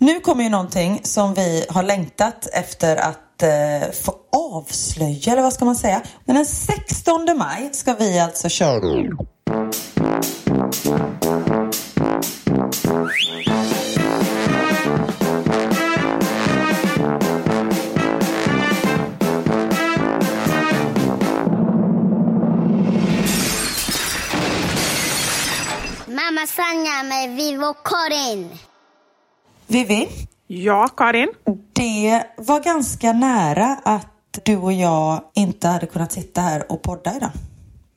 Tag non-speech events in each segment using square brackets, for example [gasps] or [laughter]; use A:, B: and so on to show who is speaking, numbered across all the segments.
A: Nu kommer ju någonting som vi har längtat efter att eh, få avslöja, eller vad ska man säga? Men den 16 maj ska vi alltså köra.
B: Mamma Sanja med Vivo Karin.
A: Vivi,
C: Ja, Karin?
A: det var ganska nära att du och jag inte hade kunnat sitta här och podda idag.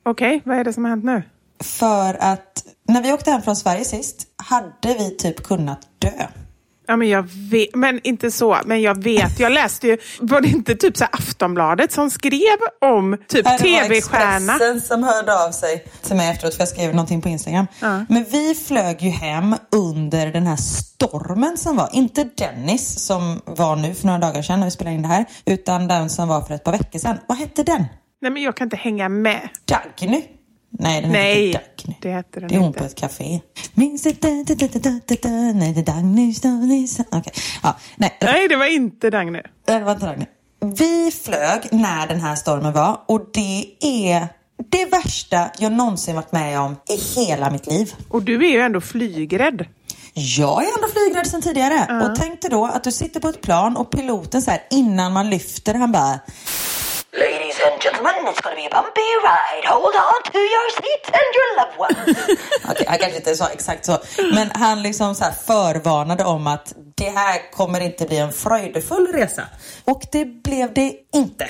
C: Okej, vad är det som har hänt nu?
A: För att när vi åkte hem från Sverige sist hade vi typ kunnat dö.
C: Ja, men jag vet, men inte så. Men jag vet, jag läste ju, var det inte typ så Aftonbladet som skrev om typ
A: Nej, det var
C: tv-stjärna?
A: Som hörde av sig till mig efteråt för jag skrev någonting på Instagram.
C: Ja.
A: Men vi flög ju hem under den här stormen som var. Inte Dennis som var nu för några dagar sedan när vi spelade in det här. Utan den som var för ett par veckor sedan. Vad hette den?
C: Nej, men jag kan inte hänga med.
A: Dagny? Nej, den
C: Nej,
A: heter Dagny.
C: det hette den
A: Det är hon
C: inte.
A: på ett café. Minns det... Nej, det är Dagny. Okej. Ja, nej.
C: Nej, det var inte Dagny.
A: Det var inte Dagny. Vi flög när den här stormen var och det är det värsta jag någonsin varit med om i hela mitt liv.
C: Och du är ju ändå flygrädd.
A: Jag är ändå flygrädd sedan tidigare. Och tänk dig då att du sitter på ett plan och piloten så här innan man lyfter, han bara and gentlemen, it's gonna be a bumpy ride. Hold on to your seats and your loved ones. [laughs] Okej, han kanske inte sa exakt så. Men han liksom så här förvarnade om att det här kommer inte bli en fröjdefull resa. Och det blev det inte.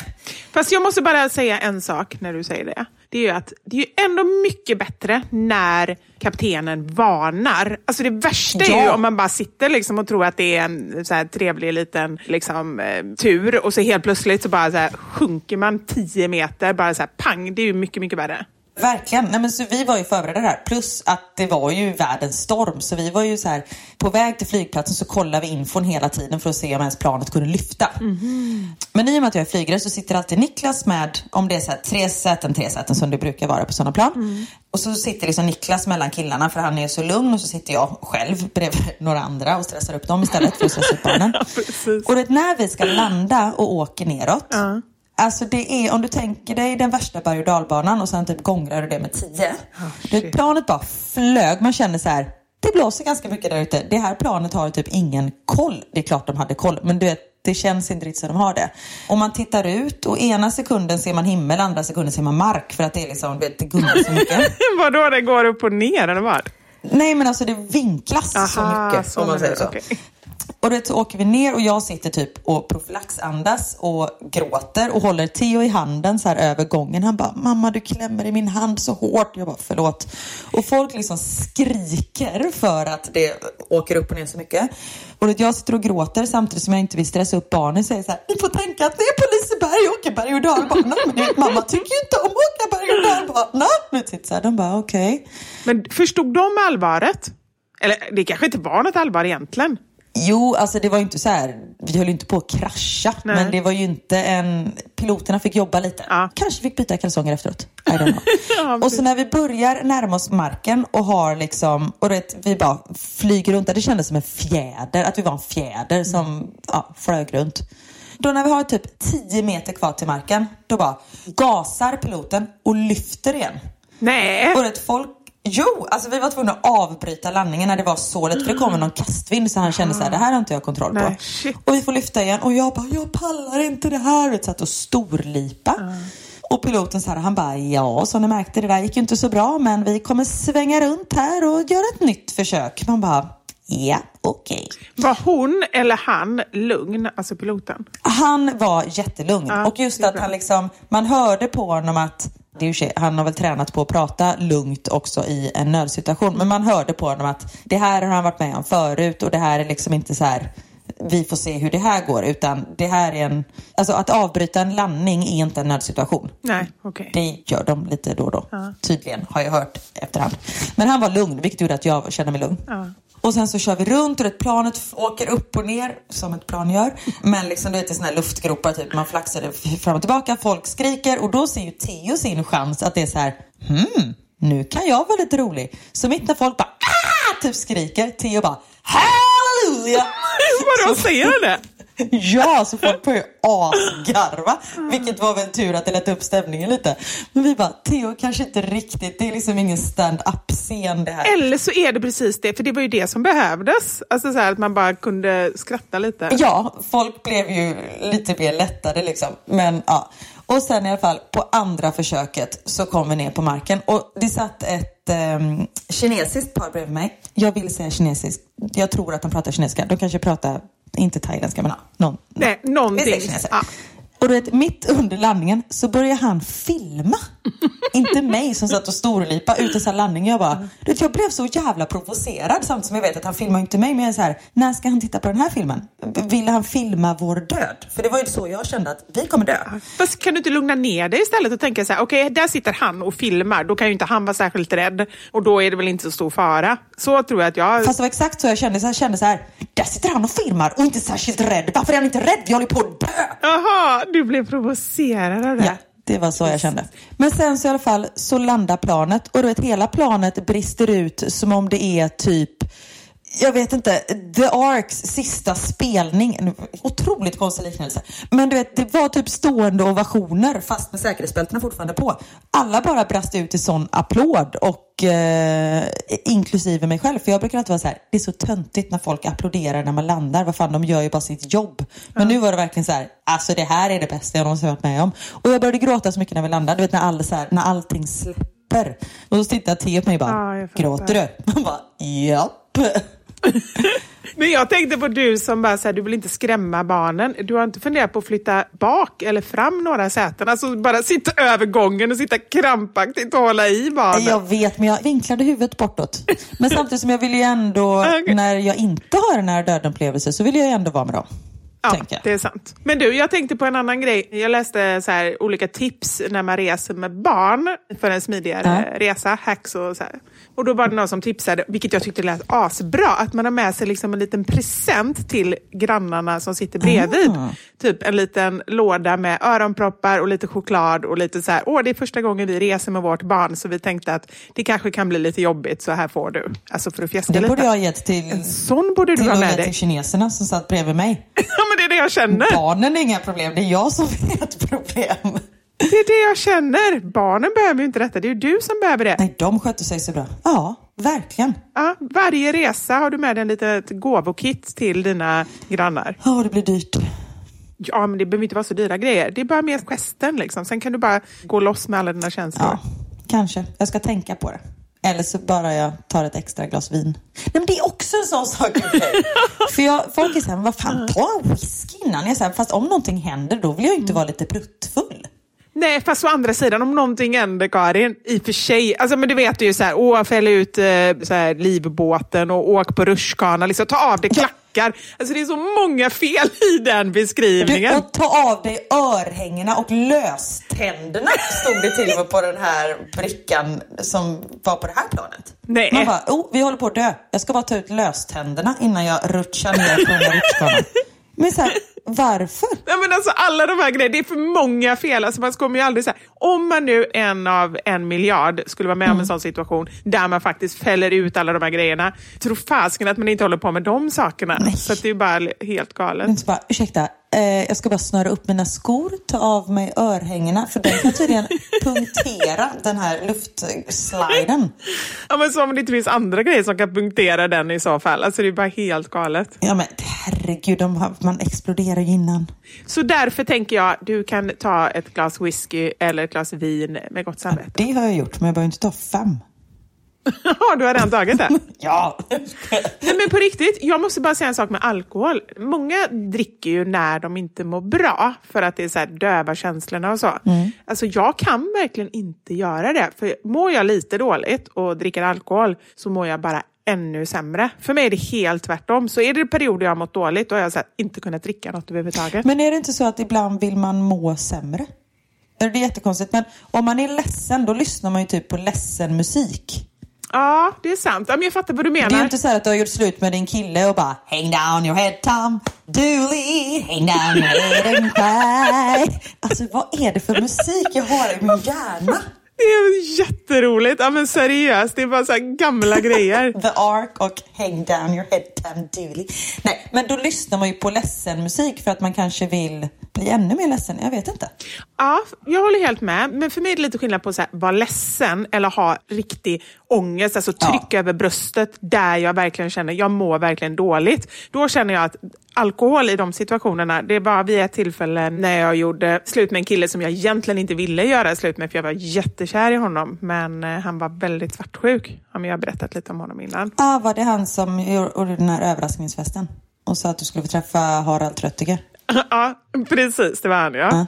C: Fast jag måste bara säga en sak när du säger det. Det är ju att det är ju ändå mycket bättre när kaptenen varnar. Alltså det värsta är ju
A: Ja.
C: om man bara sitter liksom och tror att det är en så här trevlig liten liksom, eh, tur och så helt plötsligt så bara så här, sjunker man 10 meter, bara så här pang. Det är ju mycket, mycket värre.
A: Verkligen. Nej, men så vi var ju förberedda där. Plus att det var ju världens storm. Så vi var ju så här, på väg till flygplatsen så kollade vi infon hela tiden för att se om ens planet kunde lyfta. Men i och med att jag är flygrädd så sitter alltid Niklas med, om det är så här, tre säten, tre säten som det brukar vara på sådana plan. Och så sitter liksom Niklas mellan killarna för han är så lugn och så sitter jag själv bredvid [laughs] några andra och stressar upp dem istället för att stressa upp barnen. och det, när vi ska landa och åker neråt Alltså det är, om du tänker dig den värsta berg och dalbanan och sen typ gångrar du det med 10. du vet, planet bara flög. Man känner så här, det blåser ganska mycket där ute. Det här planet har typ ingen koll. Det är klart de hade koll, men du vet, det känns inte riktigt som de har det. Och man tittar ut och ena sekunden ser man himmel, andra sekunden ser man mark för att det är liksom, du vet, det gungar så mycket. [laughs]
C: Vadå, det går upp och ner eller vad?
A: Nej men alltså det vinklas så
C: Aha,
A: mycket
C: så
A: om man säger så.
C: okej.
A: Och då så åker vi ner och jag sitter typ och profylaxandas och gråter och håller Theo i handen så här över gången. Han bara, mamma du klämmer i min hand så hårt. Jag bara, förlåt. Och folk liksom skriker för att det åker upp och ner så mycket. Och då jag sitter och gråter samtidigt som jag inte vill stressa upp barnen säger så här, ni får tänka att det är på Liseberg och åker berg och dalbana. Men vet, mamma tycker ju inte om att åka berg och dalbana. Du vet, så här, de bara, okej.
C: Men förstod de allvaret? Eller det kanske inte var något allvar egentligen.
A: Jo, alltså det var ju inte så här, vi höll ju inte på att krascha.
C: Nej.
A: Men det var ju inte en, piloterna fick jobba lite.
C: Ja.
A: Kanske fick byta kalsonger efteråt. I don't know. [laughs]
C: Ja,
A: och så när vi börjar närma oss marken och har liksom, och vet, vi bara flyger runt. Det kändes som en fjäder, att vi var en fjäder som ja, flög runt. Då när vi har typ 10 meter kvar till marken, då bara gasar piloten och lyfter igen.
C: Nej.
A: Och vet, folk Jo, alltså vi var tvungna att avbryta landningen när det var så lätt för det kommer någon kastvind så han kände så här, det här har inte jag kontroll på.
C: Nej.
A: Och vi får lyfta igen och jag bara, jag pallar inte det här. Vet, satt och storlipa. Och piloten så här, han bara, ja som ni märkte det där gick ju inte så bra men vi kommer svänga runt här och göra ett nytt försök. Man bara, ja okej.
C: Var hon eller han lugn, alltså piloten?
A: Han var jättelugn
C: Ja,
A: och just att han liksom, man hörde på honom att det är ju han har väl tränat på att prata lugnt också i en nödsituation. Men man hörde på honom att det här har han varit med om förut och det här är liksom inte så här vi får se hur det här går utan det här är en, alltså att avbryta en landning är inte en nödsituation.
C: Nej, okej.
A: Det gör de lite då och då. Tydligen, har jag hört efterhand. Men han var lugn, vilket gjorde att jag kände mig lugn. Och sen så kör vi runt och planet åker upp och ner som ett plan gör. Men liksom du vet i sådana här luftgropar typ, man flaxar fram och tillbaka, folk skriker och då ser ju Theo sin chans att det är så här, hmm, nu kan jag vara lite rolig. Så mitt när folk bara ah! typ skriker, Theo bara halleluja! [laughs]
C: Vadå, säger han det? [laughs]
A: Ja, så folk började asgarva. Vilket var väl tur att det lät upp stämningen lite. Men vi bara, Theo kanske inte riktigt, det är liksom ingen stand-up-scen det här.
C: Eller så är det precis det, för det var ju det som behövdes. Alltså så här att man bara kunde skratta lite.
A: Ja, folk blev ju lite mer lättade liksom. Men ja. Och sen i alla fall på andra försöket så kom vi ner på marken och det satt ett um, kinesiskt par bredvid mig. Jag vill säga kinesiskt. Jag tror att de pratar kinesiska. De kanske pratar, inte thailändska men ja, någon.
C: Nej, någonting. Ja.
A: Och du vet, mitt under landningen så börjar han filma [laughs] inte mig som satt och storlipa ut en sån här landning. Jag bara, du vet, jag blev så jävla provocerad samtidigt som jag vet att han filmar inte mig. Men jag är så här, när ska han titta på den här filmen? Vill han filma vår död? För det var ju så jag kände att vi kommer dö.
C: Fast kan du inte lugna ner dig istället och tänka så här, okej, där sitter han och filmar. Då kan ju inte han vara särskilt rädd och då är det väl inte så stor fara. Så tror jag att jag...
A: Fast det var exakt så jag kände. Så jag kände så här, där sitter han och filmar och inte särskilt rädd. Varför är han inte rädd? Vi håller på att dö!
C: Jaha, du blev provocerad av det.
A: Ja, det var så jag kände. Men sen så i alla fall så landar planet och du vet hela planet brister ut som om det är typ jag vet inte, The Arks sista spelning. Otroligt konstig liknelse. Men du vet, det var typ stående ovationer fast med säkerhetsbältena fortfarande på. Alla bara brast ut i sån applåd och eh, inklusive mig själv. För jag brukar alltid vara så här, det är så töntigt när folk applåderar när man landar. Vad fan, de gör ju bara sitt jobb. Men nu var det verkligen så här, alltså det här är det bästa jag någonsin varit med om. Och jag började gråta så mycket när vi landade. Du vet när, all, så här, när allting släpper. Och så tittar Theo på mig och bara,
C: Ja,
A: gråter du? Man bara, japp.
C: Men jag tänkte på du som bara säger du vill inte skrämma barnen. Du har inte funderat på att flytta bak eller fram några säten? Alltså bara sitta över gången och sitta krampaktigt och hålla i barnen.
A: Jag vet, men jag vinklade huvudet bortåt. Men samtidigt som jag vill ju ändå, [laughs]
C: Okej.
A: när jag inte har en nära döden-upplevelse, så vill jag ju ändå vara med dem.
C: Ja, det är sant. Men du, jag tänkte på en annan grej. Jag läste så här, olika tips när man reser med barn för en smidigare
A: Ja.
C: resa, hacks och så här. Och då var det någon som tipsade, vilket jag tyckte lät asbra, att man har med sig liksom en liten present till grannarna som sitter bredvid.
A: Ah.
C: Typ en liten låda med öronproppar och lite choklad och lite så här, åh det är första gången vi reser med vårt barn så vi tänkte att det kanske kan bli lite jobbigt så här får du. Alltså för att fjäska
A: Det
C: lite.
A: borde jag ha gett till,
C: En sån borde du
A: till,
C: ha med dig.
A: till kineserna som satt bredvid mig. [laughs]
C: men det är det jag känner.
A: Barnen är inga problem, det är jag som [laughs] är ett problem.
C: Det är det jag känner. Barnen behöver ju inte detta, det är ju du som behöver det.
A: Nej, de skötte sig så bra. Ja, verkligen.
C: Ja, varje resa har du med dig en litet gåvokit till dina grannar.
A: Ja, det blir dyrt.
C: Ja, men det behöver inte vara så dyra grejer. Det är bara med gesten liksom. Sen kan du bara gå loss med alla dina känslor.
A: Ja, kanske. Jag ska tänka på det. Eller så bara jag tar ett extra glas vin. Nej, men det är också en sån sak. okej. [laughs] För jag, folk är såhär, vad fan, ta en whisky innan. Jag är så här, fast om någonting händer, då vill jag inte vara lite pruttfull.
C: Nej, fast å andra sidan, om någonting händer, Karin, i och för sig, alltså, men du vet ju så här, åh, fäll ut eh, så här, livbåten och åk på rutschkana, liksom, ta av dig klackar. Alltså det är så många fel i den
A: Du,
C: beskrivningen.
A: och ta av dig örhängena och löständerna stod det till och med på den här brickan som var på det här planet.
C: Nej.
A: Man bara, oh, vi håller på att dö. Jag ska bara ta ut löständerna innan jag rutschar ner här rutschkanan. [laughs] Men så här, varför?
C: Nej, men alltså, alla de här grejerna, det är för många fel. Alltså, man kommer ju aldrig säga om man nu en av en miljard skulle vara med om en sån situation där man faktiskt fäller ut alla de här grejerna. Tro fasken att man inte håller på med de sakerna.
A: Nej.
C: Så det är ju bara helt galet.
A: Men så bara, ursäkta, eh, jag ska bara snöra upp mina skor, ta av mig örhängena, för den kan tydligen [laughs] punktera den här luftsliden.
C: Ja, men som om det inte finns andra grejer som kan punktera den i så fall. Alltså det är bara helt galet.
A: Ja men herregud, de man exploderar ju innan.
C: Så därför tänker jag du kan ta ett glas whisky eller ett glas vin med gott samvete.
A: Det har jag gjort, men jag behöver inte ta fem. [laughs]
C: Du har redan tagit det. [laughs]
A: Ja.
C: Nej, men på riktigt, jag måste bara säga en sak med alkohol. Många dricker ju när de inte mår bra för att det är så här döva känslorna och så. Alltså jag kan verkligen inte göra det. För mår jag lite dåligt och dricker alkohol så mår jag bara ännu sämre. För mig är det helt tvärtom. Så är det perioder jag har mått dåligt då har jag så här, inte kunnat dricka något överhuvudtaget.
A: Men är det inte så att ibland vill man må sämre? Det är jättekonstigt, men om man är ledsen då lyssnar man ju typ på ledsen musik.
C: Ja, det är sant. Ja, men jag fattar vad du menar.
A: Det är ju inte så att du har gjort slut med din kille och bara Hang down your head Tom Dooley Hang down your head and cry Alltså vad är det för musik jag har i min hjärna?
C: Det är jätteroligt. Ja, men seriöst, det är bara så gamla [laughs] grejer.
A: The Ark och Hang down your head Tom Dooley Nej, men då lyssnar man ju på ledsen musik för att man kanske vill bli ännu mer ledsen. Jag vet inte.
C: Ja, jag håller helt med. Men för mig är det lite skillnad på att vara ledsen eller ha riktig ångest, alltså tryck
A: Ja.
C: över bröstet där jag verkligen känner jag mår verkligen dåligt. Då känner jag att alkohol i de situationerna, det var vid ett tillfälle när jag gjorde slut med en kille som jag egentligen inte ville göra slut med för jag var jättekär i honom. Men eh, han var väldigt svartsjuk. Ja, men jag har berättat lite om honom innan.
A: Ah, var det han som gjorde den här överraskningsfesten? Och sa att du skulle få träffa Harald Tröttiger? [laughs]
C: ja, precis. Det var han ja.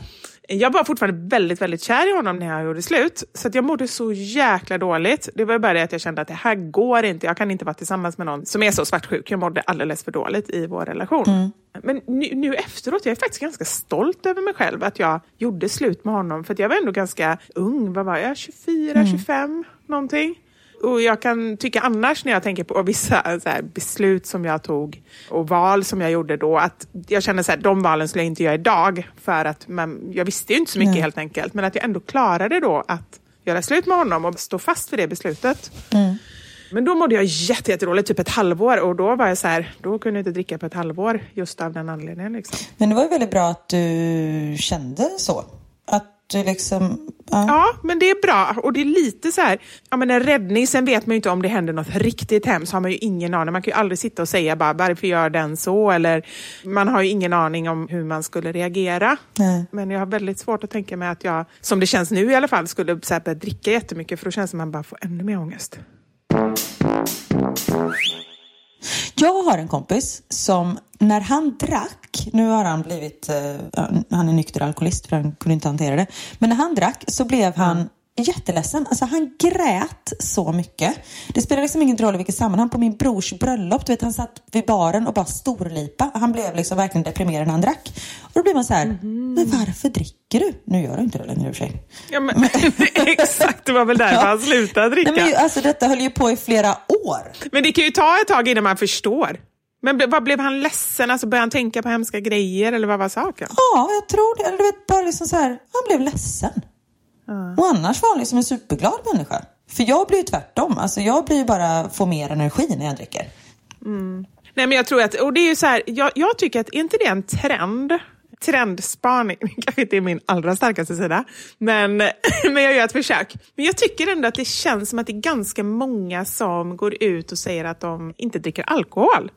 C: Jag var fortfarande väldigt, väldigt kär i honom när jag gjorde slut. Så att jag mådde så jäkla dåligt. Det var bara det att jag kände att det här går inte. Jag kan inte vara tillsammans med någon som är så svartsjuk. Jag mådde alldeles för dåligt i vår relation.
A: Mm.
C: Men nu, nu efteråt, jag är faktiskt ganska stolt över mig själv att jag gjorde slut med honom. För jag var ändå ganska ung. Vad var jag? 24, 25 någonting. Och jag kan tycka annars när jag tänker på vissa så här, beslut som jag tog och val som jag gjorde då, att jag känner att de valen skulle jag inte göra idag för att man, jag visste ju inte så mycket
A: Nej.
C: helt enkelt. Men att jag ändå klarade då att göra slut med honom och stå fast vid det beslutet. Men då mådde jag jätte, jättedåligt, typ ett halvår och då var jag så här, då kunde jag inte dricka på ett halvår just av den anledningen. Liksom.
A: Men det var ju väldigt bra att du kände så. Du liksom... Ja.
C: Ja, men det är bra. Och det är lite så här, ja men en räddning, sen vet man ju inte om det händer något riktigt hemskt, har man ju ingen aning. Man kan ju aldrig sitta och säga bara, varför gör den så? Eller man har ju ingen aning om hur man skulle reagera.
A: Nej.
C: Men jag har väldigt svårt att tänka mig att jag, som det känns nu i alla fall, skulle så här, börja dricka jättemycket för då känns det som att man bara får ännu mer ångest.
A: Jag har en kompis som när han drack, nu har han blivit, eh, han är nykter alkoholist för han kunde inte hantera det. Men när han drack så blev han jätteledsen. Alltså han grät så mycket. Det spelar liksom ingen roll i vilket sammanhang. På min brors bröllop, du vet han satt vid baren och bara storlipa. Han blev liksom verkligen deprimerad när han drack. Och då blir man så här, men varför dricker du? Nu gör du inte det längre i och för sig.
C: Ja, men, [laughs] exakt, det var väl därför [laughs] han slutade dricka.
A: Nej, men alltså detta höll ju på i flera år.
C: Men det kan ju ta ett tag innan man förstår. Men vad blev han ledsen? Alltså började han tänka på hemska grejer eller vad var saken?
A: Ja, jag tror det. Eller du vet, bara liksom så här, han blev ledsen. Och annars var han liksom en superglad människa. För jag blir ju tvärtom. Alltså jag blir ju bara, får mer energi när jag dricker.
C: Nej, men jag tror att, och det är ju så här, jag, jag tycker att, är inte det en trend? Trendspaning, [laughs] kanske inte är min allra starkaste sida, men, [laughs] men jag gör ett försök. Men jag tycker ändå att det känns som att det är ganska många som går ut och säger att de inte dricker alkohol.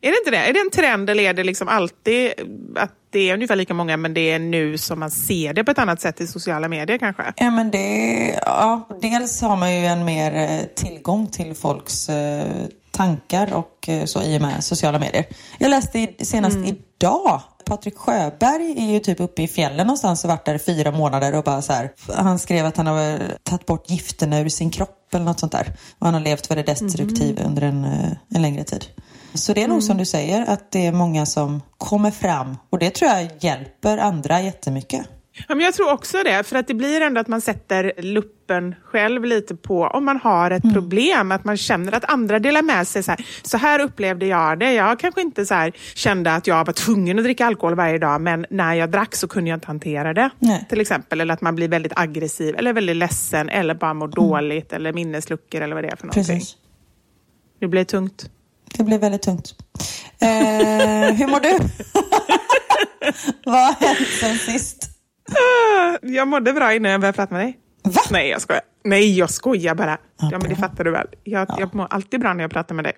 C: Är det inte det? Är det en trend eller är det liksom alltid att det är ungefär lika många men det är nu som man ser det på ett annat sätt i sociala medier kanske?
A: Ja, men det, ja, dels har man ju en mer eh, tillgång till folks eh, tankar och eh, så i och med sociala medier. Jag läste senast idag Patrik Sjöberg är ju typ uppe i fjällen någonstans och varit där i fyra månader och bara så här. Han skrev att han har tagit bort gifterna ur sin kropp eller något sånt där. Och han har levt väldigt destruktiv under en, en längre tid. Så det är nog som du säger att det är många som kommer fram och det tror jag hjälper andra jättemycket.
C: Ja, men jag tror också det, för att det blir ändå att man sätter luppen själv lite på om man har ett problem, att man känner att andra delar med sig. Så här, så här upplevde jag det. Jag kanske inte så här, kände att jag var tvungen att dricka alkohol varje dag, men när jag drack så kunde jag inte hantera det.
A: Nej.
C: Till exempel, eller att man blir väldigt aggressiv, eller väldigt ledsen, eller bara mår dåligt, eller minnesluckor eller vad det är för någonting.
A: Precis.
C: Det blir tungt.
A: Det blev väldigt tungt. Eh, hur mår du? [laughs] Vad har hänt sen sist?
C: Jag mådde bra innan jag började prata med dig.
A: Va?
C: Nej, jag skojar. Nej, jag skojar bara.
A: Ja,
C: Ja, men det fattar du väl. Jag, jag mår alltid bra när jag pratar med dig.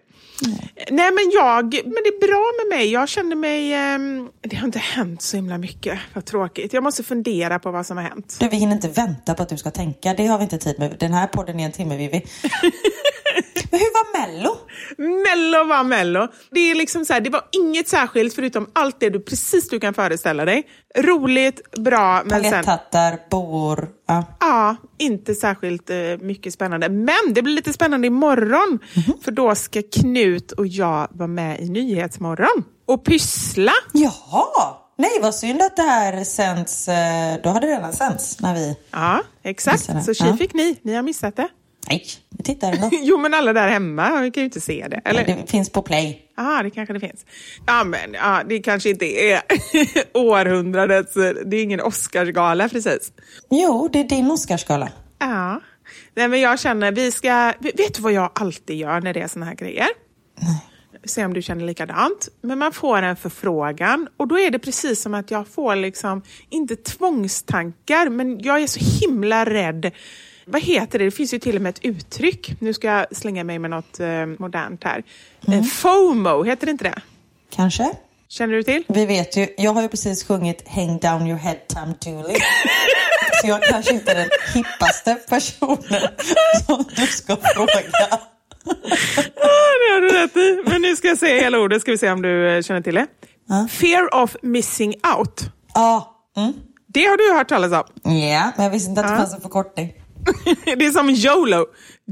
C: Nej, men jag... Men det är bra med mig. Jag känner mig... ehm, det har inte hänt så himla mycket. Vad tråkigt. Jag måste fundera på vad som har hänt.
A: Du, vi hinner inte vänta på att du ska tänka. Det har vi inte tid med. Den här podden är en timme, Vivi. [laughs] Men hur var Mello?
C: Mello var Mello. Det, är liksom så här, det var inget särskilt förutom allt det du precis du kan föreställa dig. Roligt, bra, men sen...
A: Paletthattar, boor. Ja.
C: Ja, inte särskilt eh, mycket spännande. Men det blir lite spännande imorgon. För då ska Knut och jag vara med i Nyhetsmorgon och pyssla.
A: Jaha! Nej, vad synd att det här sänds. eh, Då hade det redan sänds när vi...
C: Ja, exakt. Så tji fick ni. Ni har missat det.
A: Nej, vi tittar ändå. [laughs]
C: Jo, men alla där hemma vi kan ju inte se det. Eller?
A: Det finns på play.
C: Ja, det kanske det finns. Ja, men ja, det kanske inte är [laughs] århundradets... Det är ingen Oscarsgala precis.
A: Jo, det är din Oscarsgala.
C: Ja. Nej, men jag känner, vi ska... Vet du vad jag alltid gör när det är såna här grejer? Se om du känner likadant. Men man får en förfrågan och då är det precis som att jag får liksom, inte tvångstankar, men jag är så himla rädd. Vad heter det? Det finns ju till och med ett uttryck. Nu ska jag slänga mig med något eh, modernt här. Eh, FOMO, heter det inte det?
A: Kanske?
C: Känner du till?
A: Vi vet ju, jag har ju precis sjungit Hang down your head Tom Dooley. Så jag kanske inte är den hippaste personen som du ska fråga.
C: Ja, det har du rätt i. Men nu ska jag säga hela ordet, ska vi se om du eh, känner till det.
A: Ja.
C: Fear of missing out.
A: Ja, mm.
C: Det har du hört talas om.
A: Ja, men jag visste inte att det fanns en förkortning. [laughs]
C: Det är som YOLO.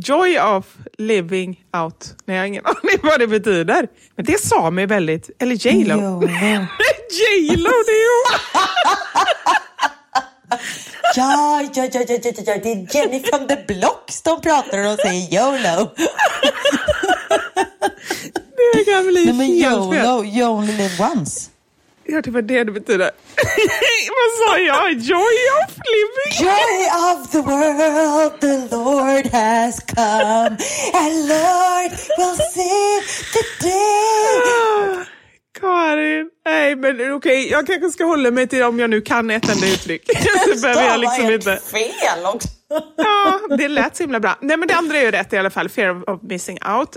C: Joy of living out. Nej, jag har ingen [laughs] aning vad det betyder. Men det sa mig väldigt... Eller J-Lo. [laughs] J-Lo, det är ju...
A: Ja, ja, ja, ja, ja, ja, det är Jenny from the Blocks de pratar och säger YOLO.
C: Det kan bli
A: Nej, men. YOLO, you only live once.
C: Ja, det var det det betyder. [laughs] vad sa jag? Joy of living?
A: Joy of the world, the Lord has come, and Lord will save the day.
C: Ah, Karin. Nej, men okej. Jag kanske ska hålla mig till om jag nu kan ett enda uttryck. [laughs] så behöver jag liksom inte...
A: fel också.
C: Ja, det lät så himla bra. Nej, men det andra är ju rätt i alla fall. Fear of missing out.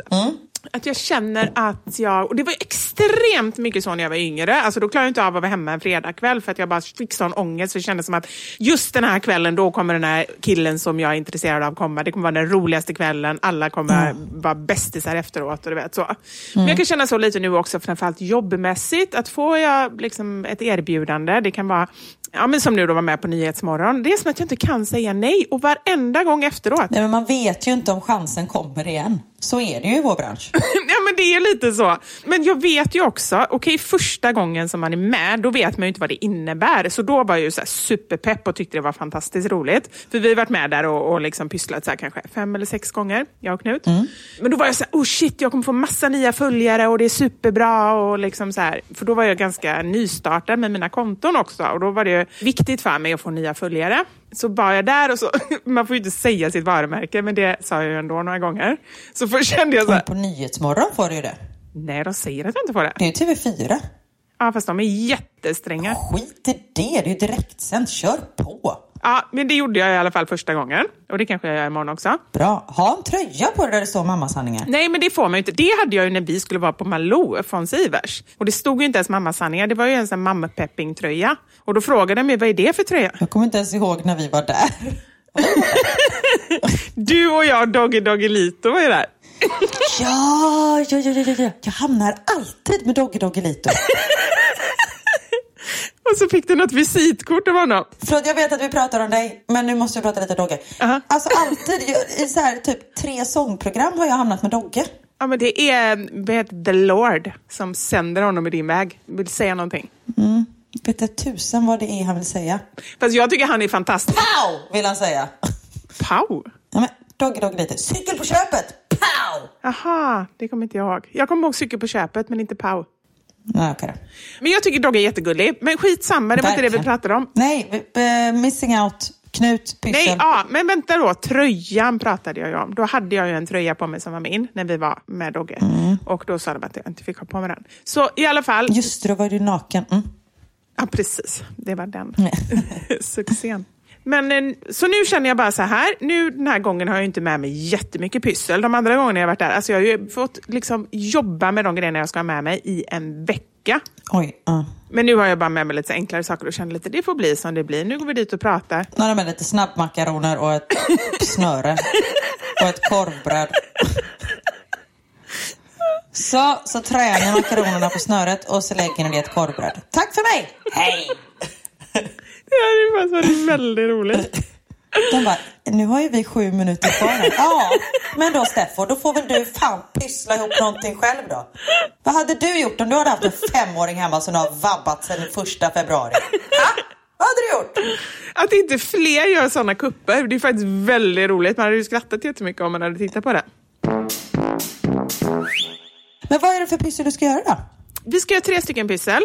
C: Att jag känner att jag, och det var extremt mycket så när jag var yngre, alltså då klarade jag inte av att vara hemma en fredagkväll för att jag bara fick sån ångest. För det kändes som att just den här kvällen då kommer den här killen som jag är intresserad av komma, det kommer vara den roligaste kvällen, alla kommer vara bästisar efteråt och du vet så. Men jag kan känna så lite nu också, framförallt jobbmässigt, att får jag liksom ett erbjudande, det kan vara Ja, men som nu då var med på Nyhetsmorgon. Det är som att jag inte kan säga nej och varenda gång efteråt.
A: Nej, men man vet ju inte om chansen kommer igen. Så är det ju i vår bransch. [laughs]
C: ja, men det är lite så. Men jag vet ju också, okej första gången som man är med, då vet man ju inte vad det innebär. Så då var jag ju så superpepp och tyckte det var fantastiskt roligt. För vi har varit med där och, och liksom pysslat så kanske fem eller sex gånger, jag och Knut. Men då var jag så här, oh shit, jag kommer få massa nya följare och det är superbra. Och liksom så här, för då var jag ganska nystartad med mina konton också. Och då var det ju viktigt för mig att få nya följare. Så var jag där och så, [laughs] man får ju inte säga sitt varumärke, men det sa jag ju ändå några gånger. Så först kände jag så här,
A: på Nyhetsmorgon får du ju det.
C: Nej, de säger att jag inte får det.
A: Det är ju TV4.
C: Ja, fast de är jättestränga.
A: Skit i det, det är ju direktsänt. Kör på.
C: Ja, men det gjorde jag i alla fall första gången. Och det kanske jag gör imorgon också.
A: Bra. Ha en tröja på dig där det står mammasanningar.
C: Nej, men det får man ju inte. Det hade jag ju när vi skulle vara på Malou från Sivers. Och det stod ju inte ens mammasanningar. Det var ju en sån mammapepping-tröja. Och då frågade de mig, vad är det för tröja?
A: Jag kommer inte ens ihåg när vi var där. [laughs]
C: Du och jag, Doggy Doggelito, var ju där.
A: Ja, ja, ja, ja, ja. Jag hamnar alltid med Doggy Doggelito. [laughs]
C: Och så fick du något visitkort av honom.
A: Förlåt, jag vet att vi pratar om dig, men nu måste jag prata lite Dogge.
C: Aha.
A: Alltså alltid, jag- i så här, typ tre sångprogram har jag hamnat med Dogge.
C: Ja, men det är heter The Lord som sänder honom i din väg. Vill säga någonting?
A: Vet inte tusan vad det är han vill säga.
C: Fast jag tycker han är fantastisk.
A: Pow! Vill han säga.
C: Pow!
A: Ja, men Dogge Doggelito, cykel på köpet! Pow!
C: Aha, det kommer inte jag ihåg. Jag kommer ihåg cykel på köpet, men inte Pow.
A: Ja, då.
C: Men jag tycker Dogge är jättegullig. Men skitsamma, det var inte det vi pratade om.
A: Nej, missing out, Knut, pyssel.
C: Nej, ja, men vänta då. Tröjan pratade jag ju om. Då hade jag ju en tröja på mig som var min när vi var med Dogge.
A: Mm.
C: Och då sa de att jag inte fick ha på mig den. Så i alla fall.
A: Just det, då var du naken. Mm.
C: Ja, precis. Det var den [laughs] succén. Men, eh, så nu känner jag bara så här, nu den här gången har jag inte med mig jättemycket pyssel. De andra gångerna jag varit där, alltså jag har ju fått liksom jobba med de grejerna jag ska ha med mig i en vecka.
A: Oj, ja.
C: Men nu har jag bara med mig lite enklare saker och känner lite, det får bli som det blir. Nu går vi dit och pratar.
A: Några med lite snabbmakaroner och ett [laughs] snöre. Och ett korvbröd. Så, så trär ni makaronerna på snöret och så lägger ni det i ett korvbröd. Tack för mig! Hej! [laughs]
C: Det hade faktiskt varit väldigt roligt.
A: De bara, nu har ju vi sju minuter kvar. Ja, men då Steffo, då får väl du fan pyssla ihop någonting själv då. Vad hade du gjort om du hade haft en femåring hemma som har vabbat sedan första februari? Ha? Vad hade du gjort?
C: Att inte fler gör sådana kupper, det är faktiskt väldigt roligt. Man hade ju skrattat jättemycket om man hade tittat på det.
A: Men vad är det för pyssel du ska göra då?
C: Vi ska göra tre stycken pyssel.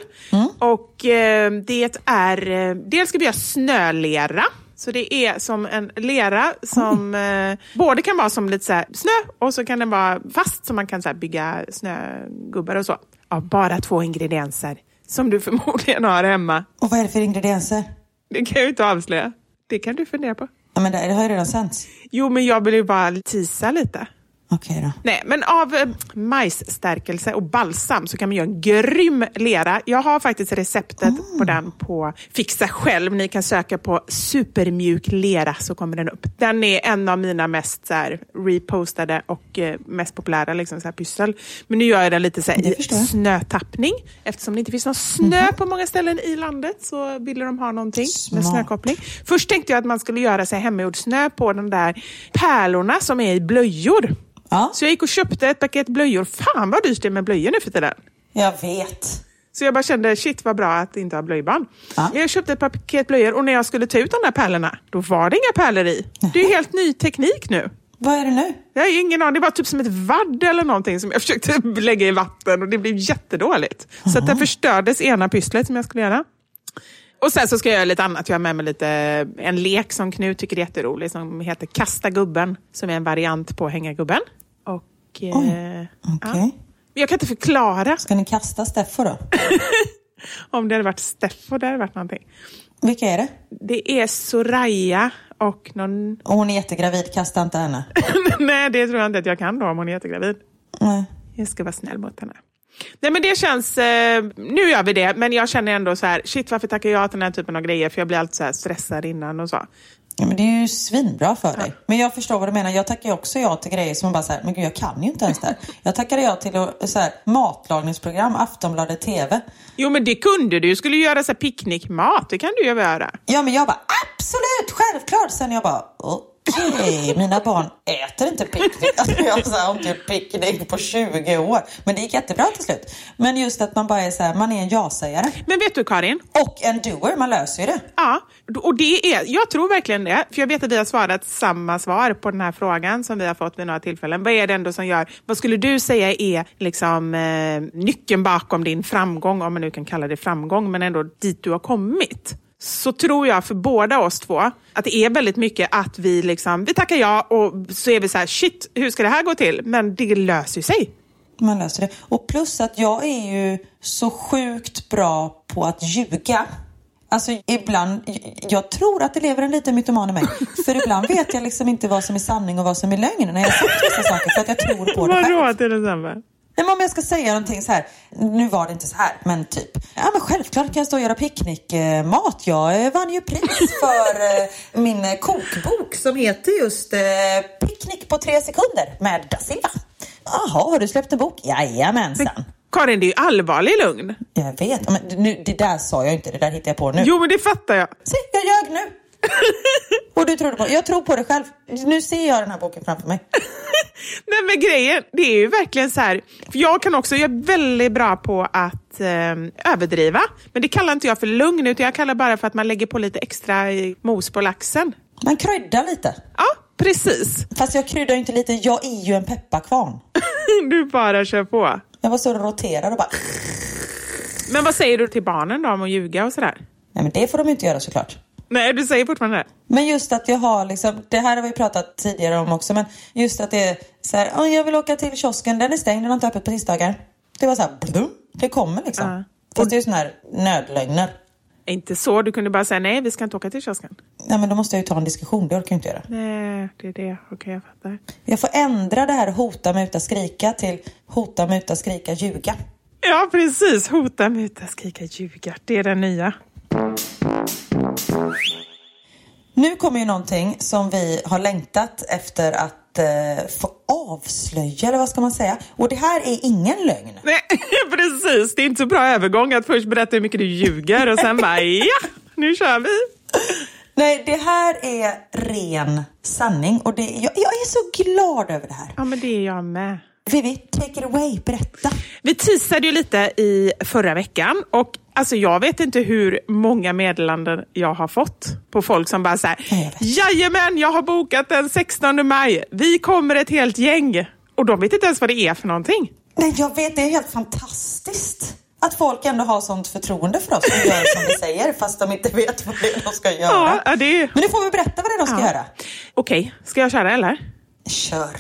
C: Och eh, det är, eh, dels ska vi göra snölera. Så det är som en lera som eh, både kan vara som lite så snö och så kan den vara fast så man kan så bygga snögubbar och så. Av bara två ingredienser som du [laughs] förmodligen har hemma.
A: Och vad är det för ingredienser?
C: Det kan jag ju inte avslöja. Det kan du fundera på.
A: Ja, men det har ju redan sänts.
C: Jo, men jag vill ju bara tisa lite.
A: Okej då.
C: Nej, men av eh, majsstärkelse och balsam så kan man göra en grym lera. Jag har faktiskt receptet på den på Fixa själv. Ni kan söka på supermjuk lera så kommer den upp. Den är en av mina mest så här, repostade och eh, mest populära liksom, så här, pyssel. Men nu gör jag den lite så här, i snötappning. Eftersom det inte finns någon snö på många ställen i landet så ville de ha någonting med
A: Smart.
C: snökoppling. Först tänkte jag att man skulle göra sig hemmagjord snö på de där pärlorna som är i blöjor.
A: Ja,
C: Så jag gick och köpte ett paket blöjor. Fan vad dyrt det är med blöjor nu för tiden.
A: jag vet.
C: Så jag bara kände, shit vad bra att inte ha blöjbarn.
A: Ja.
C: Jag köpte ett paket blöjor och när jag skulle ta ut de där pärlorna, då var det inga pärlor i. Det är helt ny teknik nu.
A: Vad är det nu?
C: Jag har ingen aning, det var typ som ett vadd eller någonting som jag [laughs] försökte lägga i vatten och det blev jättedåligt. Så att det förstördes ena pysslet som jag skulle göra. Och sen så ska jag göra lite annat. Jag har med mig lite, en lek som Knut tycker är jätterolig som heter Kasta gubben, som är en variant på Hänga gubben. Och, eh,
A: Okej.
C: ja. Jag kan inte förklara
A: Ska ni kasta Steffo då? [laughs]
C: om det hade varit Steffo, det hade varit någonting.
A: Vilka är det?
C: Det är Soraya och någon...
A: Och hon är jättegravid, kasta inte henne. [laughs]
C: Nej, det tror jag inte att jag kan då om hon är jättegravid.
A: Nej.
C: Jag ska vara snäll mot henne. Nej men det känns, eh, nu gör vi det, men jag känner ändå så här, shit varför tackar jag till den här typen av grejer? För jag blir alltid så här stressad innan och så.
A: Ja, men det är ju svinbra för dig. Men jag förstår vad du menar. Jag tackar ju också ja till grejer som man bara så här, men gud jag kan ju inte ens det här. [laughs] Jag tackade ja till så här, matlagningsprogram, Aftonbladet TV.
C: Jo men det kunde du, du skulle ju göra så här picknickmat, det kan du ju göra.
A: Ja men jag bara absolut, självklart. Sen jag bara okej, mina barn äter inte picknick. Alltså, jag har så här, har inte gjort picknick på 20 år. Men det gick jättebra till slut. Men just att man bara är så här, man är en ja-sägare.
C: Men vet du Karin?
A: Och en doer, man löser ju det.
C: Ja, och det är, jag tror verkligen det. För jag vet att vi har svarat samma svar på den här frågan som vi har fått vid några tillfällen. Vad är det ändå som gör, vad skulle du säga är liksom, eh, nyckeln bakom din framgång, om man nu kan kalla det framgång, men ändå dit du har kommit? Så tror jag för båda oss två att det är väldigt mycket att vi liksom, vi tackar ja och så är vi så här, shit, hur ska det här gå till? Men det löser ju sig.
A: Man löser det. Och plus att jag är ju så sjukt bra på att ljuga. Alltså ibland, jag tror att det lever en liten mytoman i mig. För ibland vet jag liksom inte vad som är sanning och vad som är lögn när jag sagt vissa saker för att jag tror på det själv.
C: Vadå till detsamma?
A: Nej, men om jag ska säga någonting så här, nu var det inte så här, men typ. Ja men självklart kan jag stå och göra picknickmat. Jag eh, vann ju pris [laughs] för eh, min eh, kokbok som heter just Picknick på tre sekunder med da Silva. Jaha, har du släppt en bok? Jajamensan.
C: Karin, det är ju allvarlig lugn.
A: Jag vet, men nu, det där sa jag inte, det där hittade jag på nu.
C: Jo, men det fattar jag.
A: Se, jag ljög nu. [laughs] och du trodde på Jag tror på det själv. Nu ser jag den här boken framför mig. [laughs]
C: Nej men grejen, det är ju verkligen så här, för jag kan också, jag är väldigt bra på att eh, överdriva, men det kallar inte jag för lugn, utan jag kallar bara för att man lägger på lite extra mos på laxen.
A: Man kryddar lite.
C: Ja, precis.
A: Fast jag kryddar ju inte lite, jag är ju en pepparkvarn. [laughs]
C: Du bara kör på.
A: Jag var så och roterade och bara...
C: Men vad säger du till barnen då om att ljuga och sådär?
A: Nej men det får de inte göra såklart.
C: Nej, du säger fortfarande det.
A: Men just att jag har liksom, det här har vi pratat tidigare om också, men just att det är så här, "Åh, jag vill åka till kiosken, den är stängd, den har inte öppet på tisdagar. Det var så här, blum, det kommer liksom.
C: Ja.
A: Fast det är ju såna här nödlögner.
C: Inte så, du kunde bara säga nej, vi ska inte åka till kiosken.
A: Nej men då måste jag ju ta en diskussion, det orkar jag inte göra.
C: Nej, det är det. Okej, jag fattar.
A: Jag får ändra det här hota, muta, skrika till hota, muta, skrika, ljuga.
C: Ja, precis. Hota, muta, skrika, ljuga. Det är den nya.
A: Nu kommer ju någonting som vi har längtat efter att eh, få avslöja, eller vad ska man säga? Och det här är ingen lögn.
C: Nej, [laughs] precis. Det är inte så bra övergång att först berätta hur mycket du ljuger och sen bara ja, nu kör vi.
A: Nej, det här är ren sanning och det, jag, jag är så glad över det här.
C: Ja, men det är jag med.
A: Vivi, take it away, berätta.
C: Vi teasade ju lite i förra veckan och alltså jag vet inte hur många meddelanden jag har fått på folk som bara säger. Jajamän, jag har bokat den 16 maj. Vi kommer ett helt gäng. Och de vet inte ens vad det är för någonting.
A: Nej, jag vet, det är helt fantastiskt. Att folk ändå har sånt förtroende för oss och gör som vi säger fast de inte vet vad det är de ska göra.
C: Ja, det.
A: Men nu får vi berätta vad det är de ska
C: Ja.
A: göra.
C: Okej, ska jag köra eller?
A: Kör.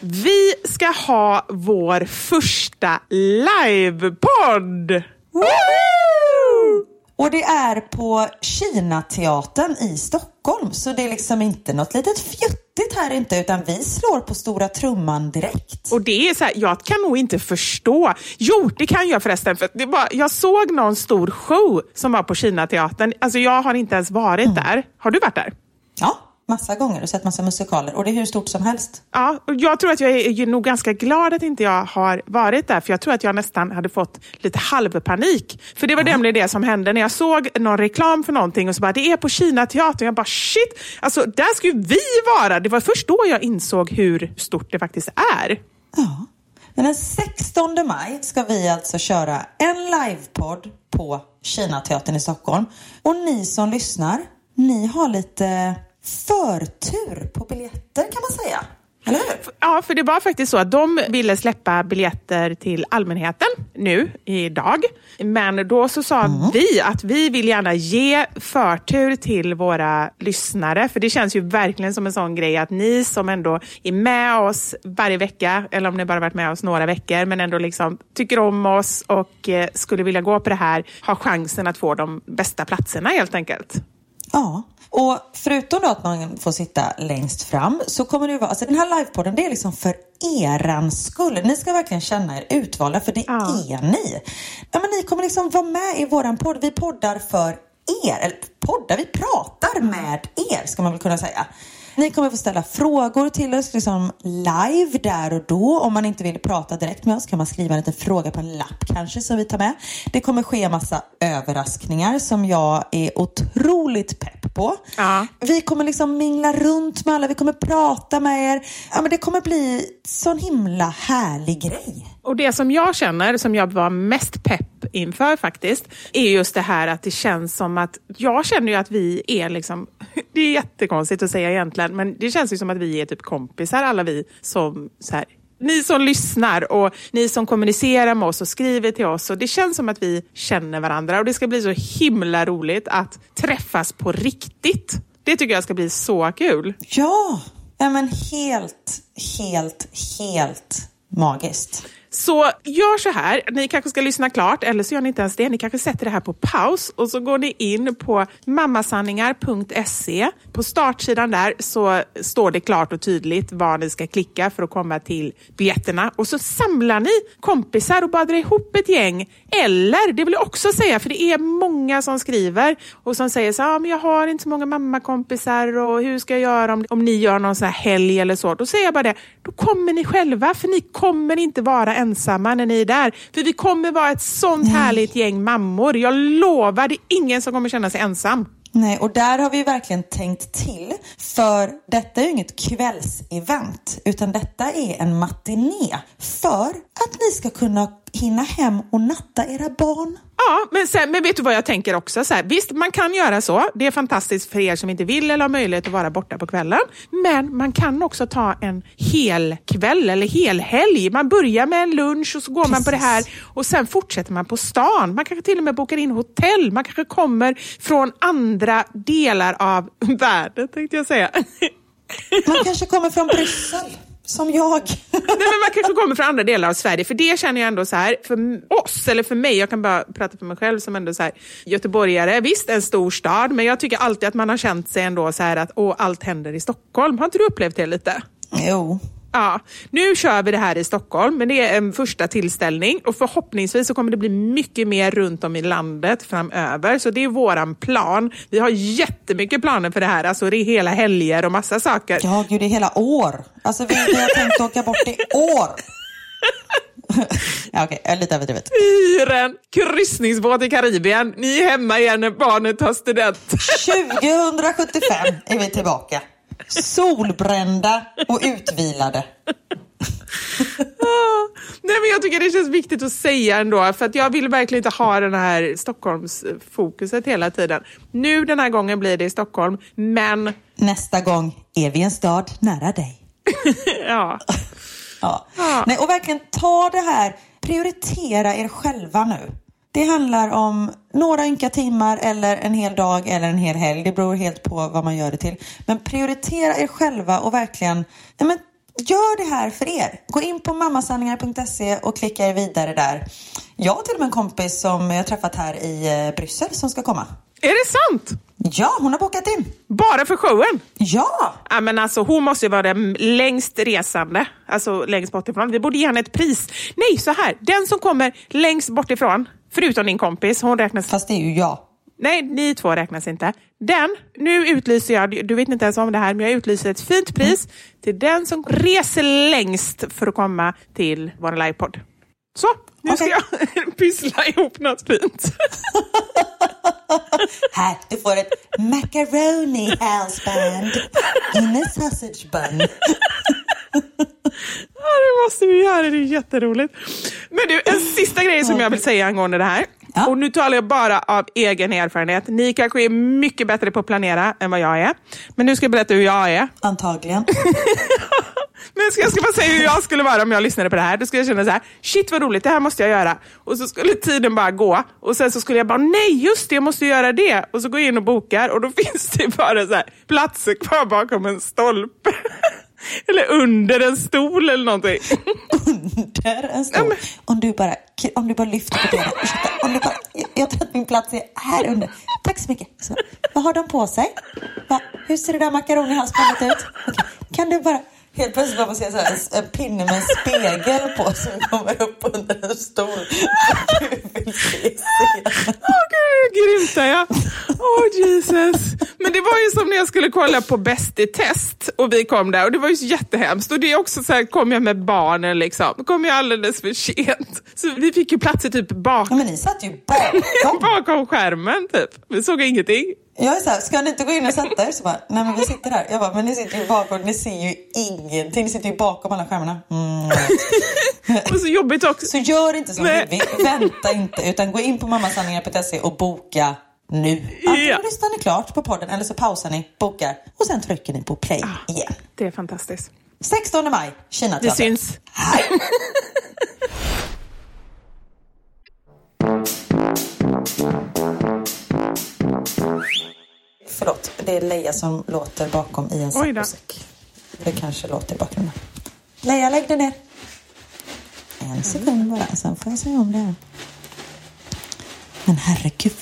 C: Vi ska ha vår första livepodd! Woo!
A: Och det är på Kinateatern i Stockholm. Stockholm. Så det är liksom inte något litet fjuttigt här inte, utan vi slår på stora trumman direkt.
C: Och det är så här, jag kan nog inte förstå. Jo, det kan jag förresten. För det var, jag såg någon stor show som var på Kinateatern. Alltså jag har inte ens varit
A: Mm.
C: där. Har du varit där?
A: Ja, massa gånger och sett massa musikaler. Och det är hur stort som helst.
C: Ja, och jag tror att jag är nog ganska glad att inte jag har varit där, för jag tror att jag nästan hade fått lite halvpanik. För det var nämligen det som hände när jag såg någon reklam för någonting och så bara, det är på Kina teater. Jag bara, shit, alltså där ska ju vi vara. Det var först då jag insåg hur stort det faktiskt är.
A: Ja. Men den 16 maj ska vi alltså köra en livepodd på Kinateatern i Stockholm. Och ni som lyssnar, ni har lite förtur på biljetter kan man säga. Eller hur?
C: Ja, för det var faktiskt så att de ville släppa biljetter till allmänheten nu, idag. Men då så sa vi att vi vill gärna ge förtur till våra lyssnare. För det känns ju verkligen som en sån grej att ni som ändå är med oss varje vecka, eller om ni bara varit med oss några veckor, men ändå liksom tycker om oss och eh, skulle vilja gå på det här, har chansen att få de bästa platserna helt enkelt.
A: Ja, och förutom då att man får sitta längst fram så kommer det ju vara, alltså den här livepodden det är liksom för eran skull. Ni ska verkligen känna er utvalda för det
C: Ja.
A: är ni. Ja, men ni kommer liksom vara med i våran podd. Vi poddar för er, eller poddar, vi pratar med er ska man väl kunna säga. Ni kommer få ställa frågor till oss liksom live där och då. Om man inte vill prata direkt med oss kan man skriva en liten fråga på en lapp kanske som vi tar med. Det kommer ske en massa överraskningar som jag är otroligt pepp på.
C: Ja.
A: Vi kommer liksom mingla runt med alla, vi kommer prata med er. Ja, men det kommer bli sån himla härlig grej.
C: Och det som jag känner, som jag var mest pepp inför faktiskt, är just det här att det känns som att, jag känner ju att vi är liksom, [laughs] det är jättekonstigt att säga egentligen, men det känns ju som att vi är typ kompisar alla vi som så här, ni som lyssnar och ni som kommunicerar med oss och skriver till oss. Och det känns som att vi känner varandra och det ska bli så himla roligt att träffas på riktigt. Det tycker jag ska bli så kul.
A: Ja, ja men helt, helt, helt magiskt.
C: Så gör så här, ni kanske ska lyssna klart eller så gör ni inte ens det. Ni kanske sätter det här på paus och så går ni in på mammasanningar.se. På startsidan där så står det klart och tydligt var ni ska klicka för att komma till biljetterna. Och så samlar ni kompisar och bara drar ihop ett gäng. Eller, det vill jag också säga, för det är många som skriver och som säger så här, ah, men jag har inte så många mammakompisar och hur ska jag göra om, om ni gör någon sån här helg eller så. Då säger jag bara det, då kommer ni själva för ni kommer inte vara ensamma när ni är där. För vi kommer vara ett sånt härligt gäng mammor. Jag lovar, det är ingen som kommer känna sig ensam.
A: Nej, och där har vi verkligen tänkt till. För detta är ju inget kvällsevent, utan detta är en matiné. För att ni ska kunna hinna hem och natta era barn.
C: Ja, men, sen, men vet du vad jag tänker också? Så här, visst, man kan göra så. Det är fantastiskt för er som inte vill eller har möjlighet att vara borta på kvällen. Men man kan också ta en hel kväll eller hel helg. Man börjar med en lunch och så går man på det här och sen fortsätter man på stan. Man kanske till och med bokar in hotell. Man kanske kommer från andra delar av [laughs] världen, tänkte jag säga.
A: Man kanske kommer från Bryssel, som jag. [laughs]
C: Nej, men man kanske kommer från andra delar av Sverige. För det känner jag ändå så här, för oss, eller för mig, jag kan bara prata för mig själv som ändå så här, göteborgare. Visst, en stor stad, men jag tycker alltid att man har känt sig ändå så här att åh, allt händer i Stockholm. Har inte du upplevt det lite?
A: Jo.
C: Ja, nu kör vi det här i Stockholm, men det är en första tillställning och förhoppningsvis så kommer det bli mycket mer runt om i landet framöver. Så det är våran plan. Vi har jättemycket planer för det här, alltså det är hela helger och massa saker.
A: Ja, gud, det är hela år. Alltså, vi, vi har tänkt åka bort i år. ja, okej, okay, lite överdrivet.
C: Hyr en kryssningsbåt i Karibien. Ni är hemma igen när barnet tar student.
A: 2075 är vi tillbaka. Solbrända och utvilade.
C: Ah, Nej, men jag tycker det känns viktigt att säga ändå, för att jag vill verkligen inte ha den här Stockholmsfokuset hela tiden. Nu den här gången blir det i Stockholm, men
A: Nästa gång är vi en stad nära dig. [laughs]
C: ja.
A: Ja. Nej, och verkligen ta det här, prioritera er själva nu. Det handlar om några ynka timmar eller en hel dag eller en hel helg. Det beror helt på vad man gör det till. Men prioritera er själva och verkligen ja, men, gör det här för er. Gå in på mammasanningar.se och klicka er vidare där. Jag har till och med en kompis som jag träffat här i eh, Bryssel som ska komma.
C: Är det sant?
A: Ja, hon har bokat in.
C: Bara för showen?
A: Ja!
C: Ja, men alltså, hon måste ju vara den längst resande, alltså längst bort ifrån. Vi borde ge henne ett pris. Nej, så här. Den som kommer längst bort ifrån, förutom din kompis, hon räknas...
A: Fast det är ju jag.
C: Nej, ni två räknas inte. Den, nu utlyser jag, du vet inte ens om det här, men jag utlyser ett fint pris till den som reser längst för att komma till vår livepodd. Så, nu ska
A: Okej.
C: jag [laughs] pyssla ihop något fint. [laughs]
A: Här, du får ett macaroni halsband in a sausage bun. [laughs]
C: Ja, det måste vi göra, det är jätteroligt. Men du, en sista grej som jag vill säga angående det här.
A: Ja.
C: Och nu talar jag bara av egen erfarenhet. Ni kanske är mycket bättre på att planera än vad jag är. Men nu ska jag berätta hur jag är.
A: Antagligen. [laughs]
C: Men jag ska, jag bara säga hur jag skulle vara om jag lyssnade på det här. Då skulle jag känna så här, shit vad roligt, det här måste jag göra. Och så skulle tiden bara gå. Och sen så skulle jag bara, nej just det, jag måste göra det. Och så går jag in och bokar och då [laughs] finns det bara så här, platser kvar bakom en stolpe. [laughs] eller under en stol eller någonting.
A: Under en stol. Om du bara, om du bara lyfter på benen. Om du bara, jag tror att min plats är här under. Tack så mycket. Så, vad har de på sig? Va, hur ser det där makaronihalsbandet ut? Okej, Kan du bara... Helt plötsligt bara så här, en pinne med en spegel på som kommer upp under en stol. Vill se scenen.
C: Åh gud, grymt jag. Åh Jesus. Men det var ju som när jag skulle kolla på Bäst i test och vi kom där och det var ju jättehemskt. Och det är också så här, kom jag med barnen liksom. Kom jag alldeles för sent. Så vi fick ju platser typ bak,
A: Ja, men ni satt ju bakom. [laughs]
C: bakom skärmen typ. Vi såg ingenting.
A: Jag är så här, ska ni inte gå in och sätta er? Så bara, nej men vi sitter här. Jag bara, men ni sitter ju bakom, ni ser ju ingenting. Ni sitter ju bakom alla skärmarna. Mm. [laughs]
C: Och så jobbigt också.
A: Så gör inte som. Vivi. Vänta inte, utan gå in på mammasanningar.se och boka nu. Antingen
C: Ja.
A: lyssnar ni klart på podden eller så pausar ni, bokar och sen trycker ni på play igen.
C: Det är fantastiskt.
A: 16 maj, Kina
C: Vi syns.
A: Hej! [laughs] Förlåt, det är Leia som låter bakom i en saccosäck. Det kanske låter i bakgrunden. Leia, lägg dig ner. En sekund bara, sen får jag säga om det här. Men herregud.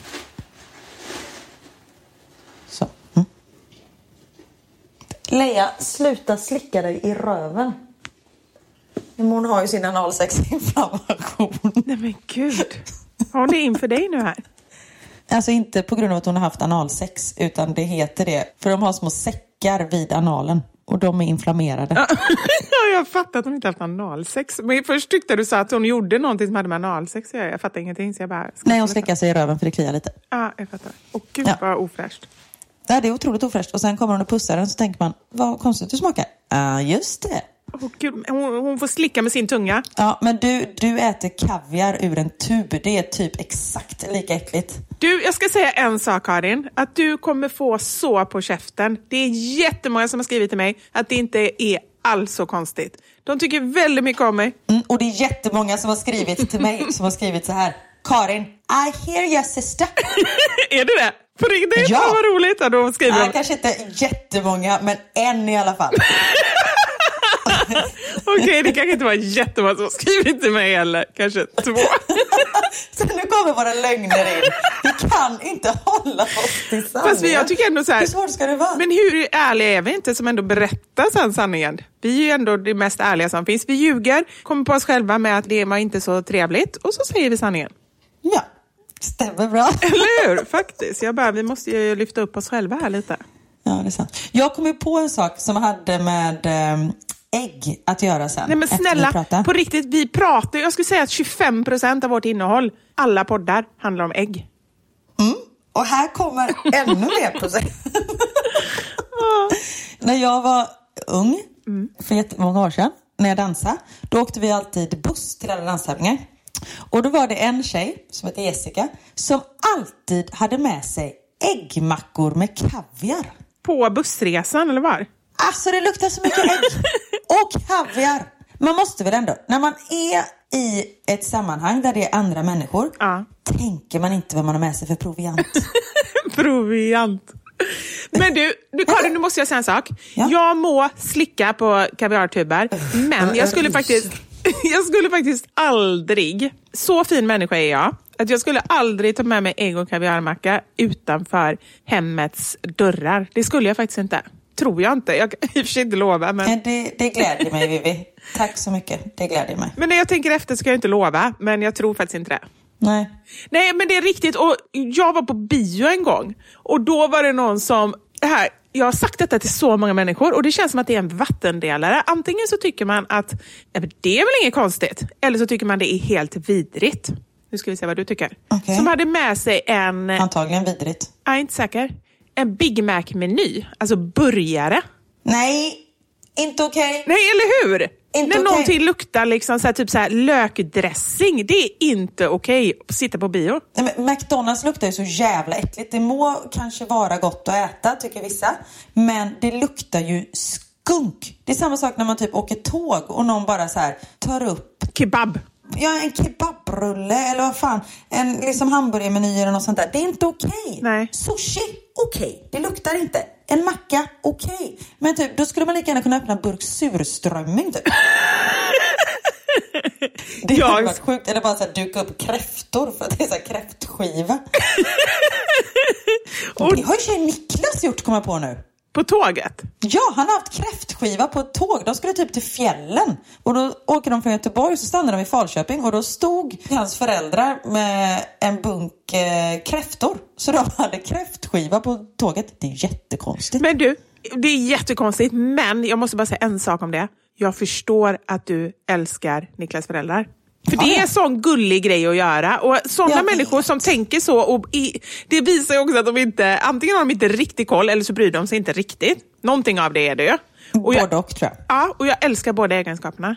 A: Så. Mm. Leia, sluta slicka dig i röven. Hon har ju sin analsexinflammation.
C: Nej men gud. Har hon det inför dig nu här?
A: Alltså inte på grund av att hon har haft analsex, utan det heter det. För de har små säckar vid analen och de är inflammerade.
C: Ja, [laughs] jag fattar att hon inte haft analsex. Men först tyckte du sa att hon gjorde någonting som hade med analsex att göra. Jag fattar ingenting. Så jag bara,
A: Nej, hon slickar sig i röven för det kliar lite.
C: Ja, jag fattar. Och gud
A: Ja.
C: vad ofräscht.
A: Ja, det är otroligt ofräscht. Och sen kommer hon och pussar den så tänker man, vad konstigt du smakar. Ja, just det.
C: Hon, hon får slicka med sin tunga.
A: Ja, men du, du äter kaviar ur en tub. Det är typ exakt lika äckligt.
C: Du, jag ska säga en sak Karin. Att du kommer få så på käften. Det är jättemånga som har skrivit till mig att det inte är alls så konstigt. De tycker väldigt mycket om mig.
A: Mm, och det är jättemånga som har skrivit till mig som har skrivit så här. Karin, I hear your sister. [laughs]
C: är det det? På riktigt?
A: Ja.
C: Vad roligt. Ja, då skriver
A: Nej,
C: de.
A: kanske inte jättemånga, men en i alla fall. [laughs]
C: Okej, det kanske inte var jättemånga som skrivit till mig heller. Kanske två. [laughs]
A: Så nu kommer våra lögner in. Vi kan inte hålla oss till sanningen.
C: Fast jag tycker ändå så här.
A: Hur svårt ska det vara?
C: Men hur ärliga är vi inte som ändå berättar sen sanningen? Vi är ju ändå det mest ärliga som finns. Vi ljuger, kommer på oss själva med att det var inte så trevligt och så säger vi sanningen.
A: Ja, stämmer bra.
C: Eller hur? Faktiskt. Jag bara, vi måste ju lyfta upp oss själva här lite.
A: Ja, det är sant. Jag kom ju på en sak som hade med ehm, ägg att göra sen.
C: Nej men snälla, på riktigt, vi pratar Jag skulle säga att 25 procent av vårt innehåll, alla poddar, handlar om ägg.
A: Och här kommer ännu mer procent. [laughs] när jag var ung, för jättemånga år sedan, när jag dansade, då åkte vi alltid buss till alla danstävlingar. Och då var det en tjej som hette Jessica som alltid hade med sig äggmackor med kaviar.
C: På bussresan, eller var?
A: Alltså det luktar så mycket ägg [laughs] och kaviar. Man måste väl ändå, när man är i ett sammanhang där det är andra människor,
C: Ja.
A: tänker man inte vad man har med sig för proviant. [laughs]
C: Proviant. Men du, du Karin, nu måste jag säga en sak.
A: Ja.
C: Jag må slicka på kaviartuber, men jag skulle faktiskt... [laughs] jag skulle faktiskt aldrig, så fin människa är jag, att jag skulle aldrig ta med mig ägg och kaviarmacka utanför hemmets dörrar. Det skulle jag faktiskt inte. Tror jag inte. Jag kan i och för sig inte lova. Men...
A: Det, det glädjer mig Vivi. Tack så mycket. Det glädjer mig.
C: men när jag tänker efter så kan jag inte lova, men jag tror faktiskt inte det.
A: Nej.
C: Nej, men det är riktigt. Och jag var på bio en gång och då var det någon som... Här, jag har sagt detta till så många människor och det känns som att det är en vattendelare. Antingen så tycker man att ja, det är väl inget konstigt, eller så tycker man det är helt vidrigt. Nu ska vi se vad du tycker.
A: Okej.
C: Som hade med sig en, jag
A: Antagligen vidrigt.
C: är inte säker, en Big Mac-meny, alltså burgare.
A: Nej, inte okej.
C: Nej, eller hur?
A: Inte
C: När
A: okej.
C: någonting luktar liksom så här, typ så här, lökdressing, det är inte okej att sitta på bio.
A: Nej, men McDonalds luktar ju så jävla äckligt. Det må kanske vara gott att äta, tycker vissa. Men det luktar ju skunk. Det är samma sak när man typ åker tåg och någon bara så här tar upp
C: Kebab.
A: Ja, en kebabrulle eller vad fan. En liksom hamburgermeny eller något sånt där. Det är inte okej.
C: Nej.
A: Sushi, okej. Det luktar inte. En macka, okej. Men typ, då skulle man lika gärna kunna öppna en burk surströmming typ. [laughs] Det
C: Jag-
A: hade varit sjukt. Eller bara så här, duka upp kräftor för att det är så här kräftskiva. [laughs]
C: Och-
A: Det har ju Niklas gjort, kommer jag på nu.
C: På tåget.
A: Ja, han har haft kräftskiva på ett tåg. De skulle typ till fjällen. Och då åker de från Göteborg och så stannar de i Falköping och då stod hans föräldrar med en bunk eh, kräftor. Så de hade kräftskiva på tåget. Det är jättekonstigt.
C: Men du, det är jättekonstigt, men jag måste bara säga en sak om det. Jag förstår att du älskar Niklas föräldrar. För det är en sån gullig grej att göra. Och sådana människor som tänker så, och i, det visar ju också att de inte, antingen har de inte riktigt koll eller så bryr de sig inte riktigt. Någonting av det är det ju. Och jag,
A: Både och tror jag.
C: ja, och jag älskar båda egenskaperna.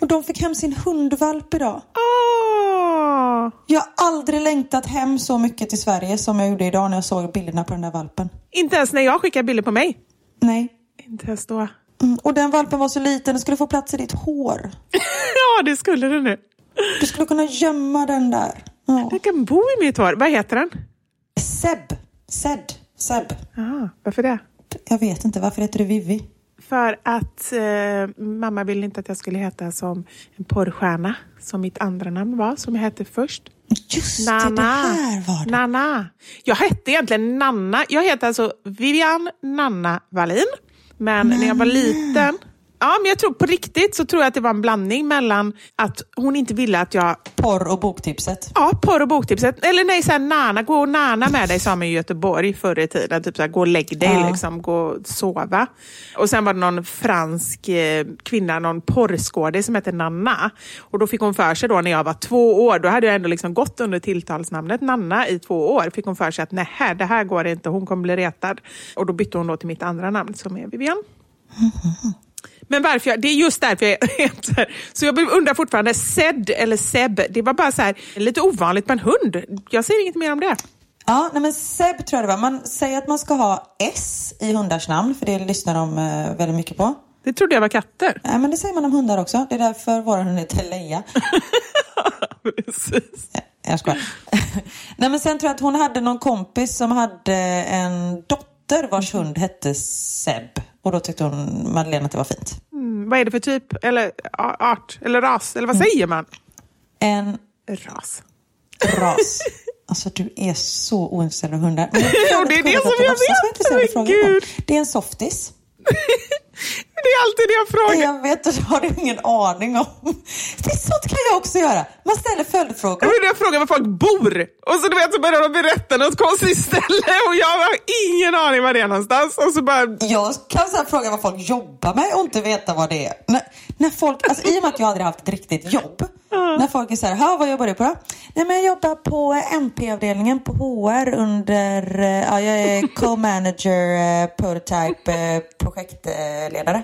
A: Och de fick hem sin hundvalp idag.
C: Åh!
A: Jag har aldrig längtat hem så mycket till Sverige som jag gjorde idag när jag såg bilderna på den där valpen.
C: Inte ens när jag skickar bilder på mig.
A: Nej.
C: Inte ens då.
A: Mm. Och den valpen var så liten, den skulle få plats i ditt hår. [laughs]
C: ja, det skulle du nu.
A: Du skulle kunna gömma den där. Ja.
C: Den kan bo i mitt hår. Vad heter den?
A: Seb. Sed. Seb.
C: Ah, varför det?
A: Jag vet inte, varför heter du Vivi?
C: För att eh, mamma ville inte att jag skulle heta som en porrstjärna, som mitt andra namn var, som jag hette först.
A: Just det,
C: Nanna.
A: det här var det.
C: Nanna. Jag hette egentligen Nanna. Jag heter alltså Vivian Nanna Wallin. Men när jag var liten, ja men jag tror på riktigt så tror jag att det var en blandning mellan att hon inte ville att jag
A: Porr och boktipset.
C: Ja, porr och boktipset. Eller nej, så här, nana, gå och nana med dig sa man i Göteborg förr i tiden. Typ så här, gå och lägg dig,
A: Ja.
C: liksom, gå och sova. Och sen var det någon fransk eh, kvinna, någon porrskådis som hette Nanna. Och då fick hon för sig då när jag var två år, då hade jag ändå liksom gått under tilltalsnamnet Nanna i två år. Fick hon för sig att nej, det här går inte, hon kommer bli retad. Och då bytte hon då till mitt andra namn som är Vivian. [laughs] Men varför jag, det är just därför jag [laughs] heter... Så jag undrar fortfarande, Sed eller Seb, det var bara så här, lite ovanligt på en hund. Jag säger inget mer om det.
A: Ja, nej men Seb tror jag det var. Man säger att man ska ha S i hundars namn, för det lyssnar de eh, väldigt mycket på.
C: Det trodde jag var katter.
A: Nej, men det säger man om hundar också. Det är därför vår hund heter Leia. [laughs]
C: Precis.
A: Jag skojar. [laughs] Nej, men sen tror jag att hon hade någon kompis som hade en dotter vars hund hette Seb. Och då tyckte hon, Madeleine, att det var fint.
C: Mm, vad är det för typ? Eller art? Eller ras? Eller vad säger man?
A: En
C: Ras.
A: ras. Alltså du är så ointresserad av hundar. Men [laughs]
C: Ja, det är det som jag vet. Men gud.
A: Det är en softis. [laughs]
C: Det är alltid det jag frågar.
A: Jag vet det har du ingen aning om. Det är sånt kan jag också göra. Man ställer följdfrågor.
C: Jag, jag frågar var folk bor och så, du vet, så börjar de berätta något konstigt ställe och jag har ingen aning var det är någonstans. Och så bara,
A: Jag kan så här fråga vad folk jobbar med och inte veta vad det är. När, när folk, alltså, I och med att jag aldrig haft ett riktigt jobb. När folk är så här, "Ha, vad jobbar du på då? Nej, men jag jobbar på MP-avdelningen på HR under, eh, ja, jag är co-manager, eh, prototype, eh, projektledare.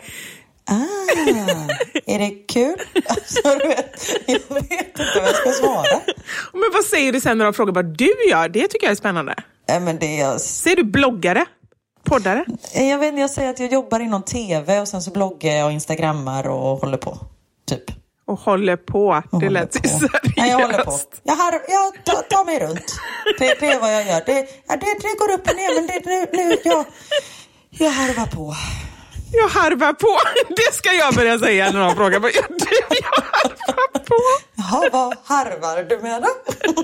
A: Ah, är det kul? Alltså, du vet, jag vet inte vad jag ska svara.
C: men vad säger du sen när de frågar vad du gör? Det tycker jag är spännande.
A: Nej, men det är,
C: Säger du bloggare? Poddare?
A: jag vet jag säger att jag jobbar inom tv och sen så bloggar jag och instagrammar och håller på. Typ.
C: Och håller på.
A: Och
C: det lät
A: på.
C: seriöst.
A: Nej, jag håller på. Jag, har, jag tar, tar mig runt. Det, det är vad jag gör. Det, det, det går upp och ner, men det, nu, nu, jag, jag harvar på.
C: Jag harvar på. [laughs] Det ska jag börja säga när någon frågar. Du? [laughs] Jag harvar på.
A: Jaha, vad harvar du med då? [laughs]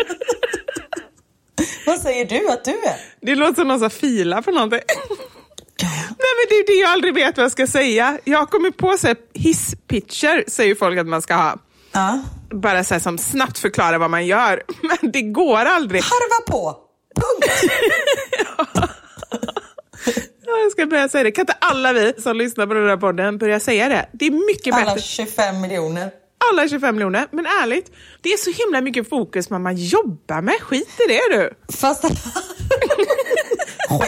A: vad säger du att du är?
C: Det låter som någon som filar på någonting. Nej men det är det jag aldrig vet vad jag ska säga. Jag har kommit på så här, hisspitcher, säger folk att man ska ha.
A: Ja.
C: Bara så här, som snabbt förklara vad man gör. [laughs] Men det går aldrig.
A: Harva på! Punkt! [laughs]
C: Ja, Jag ska börja säga det. Kan inte alla vi som lyssnar på den här podden börja säga det? Det är mycket
A: Alla
C: bättre.
A: 25 miljoner.
C: Alla 25 miljoner. Men ärligt, det är så himla mycket fokus vad man jobbar med. Skit i det du.
A: Fast [laughs] Skit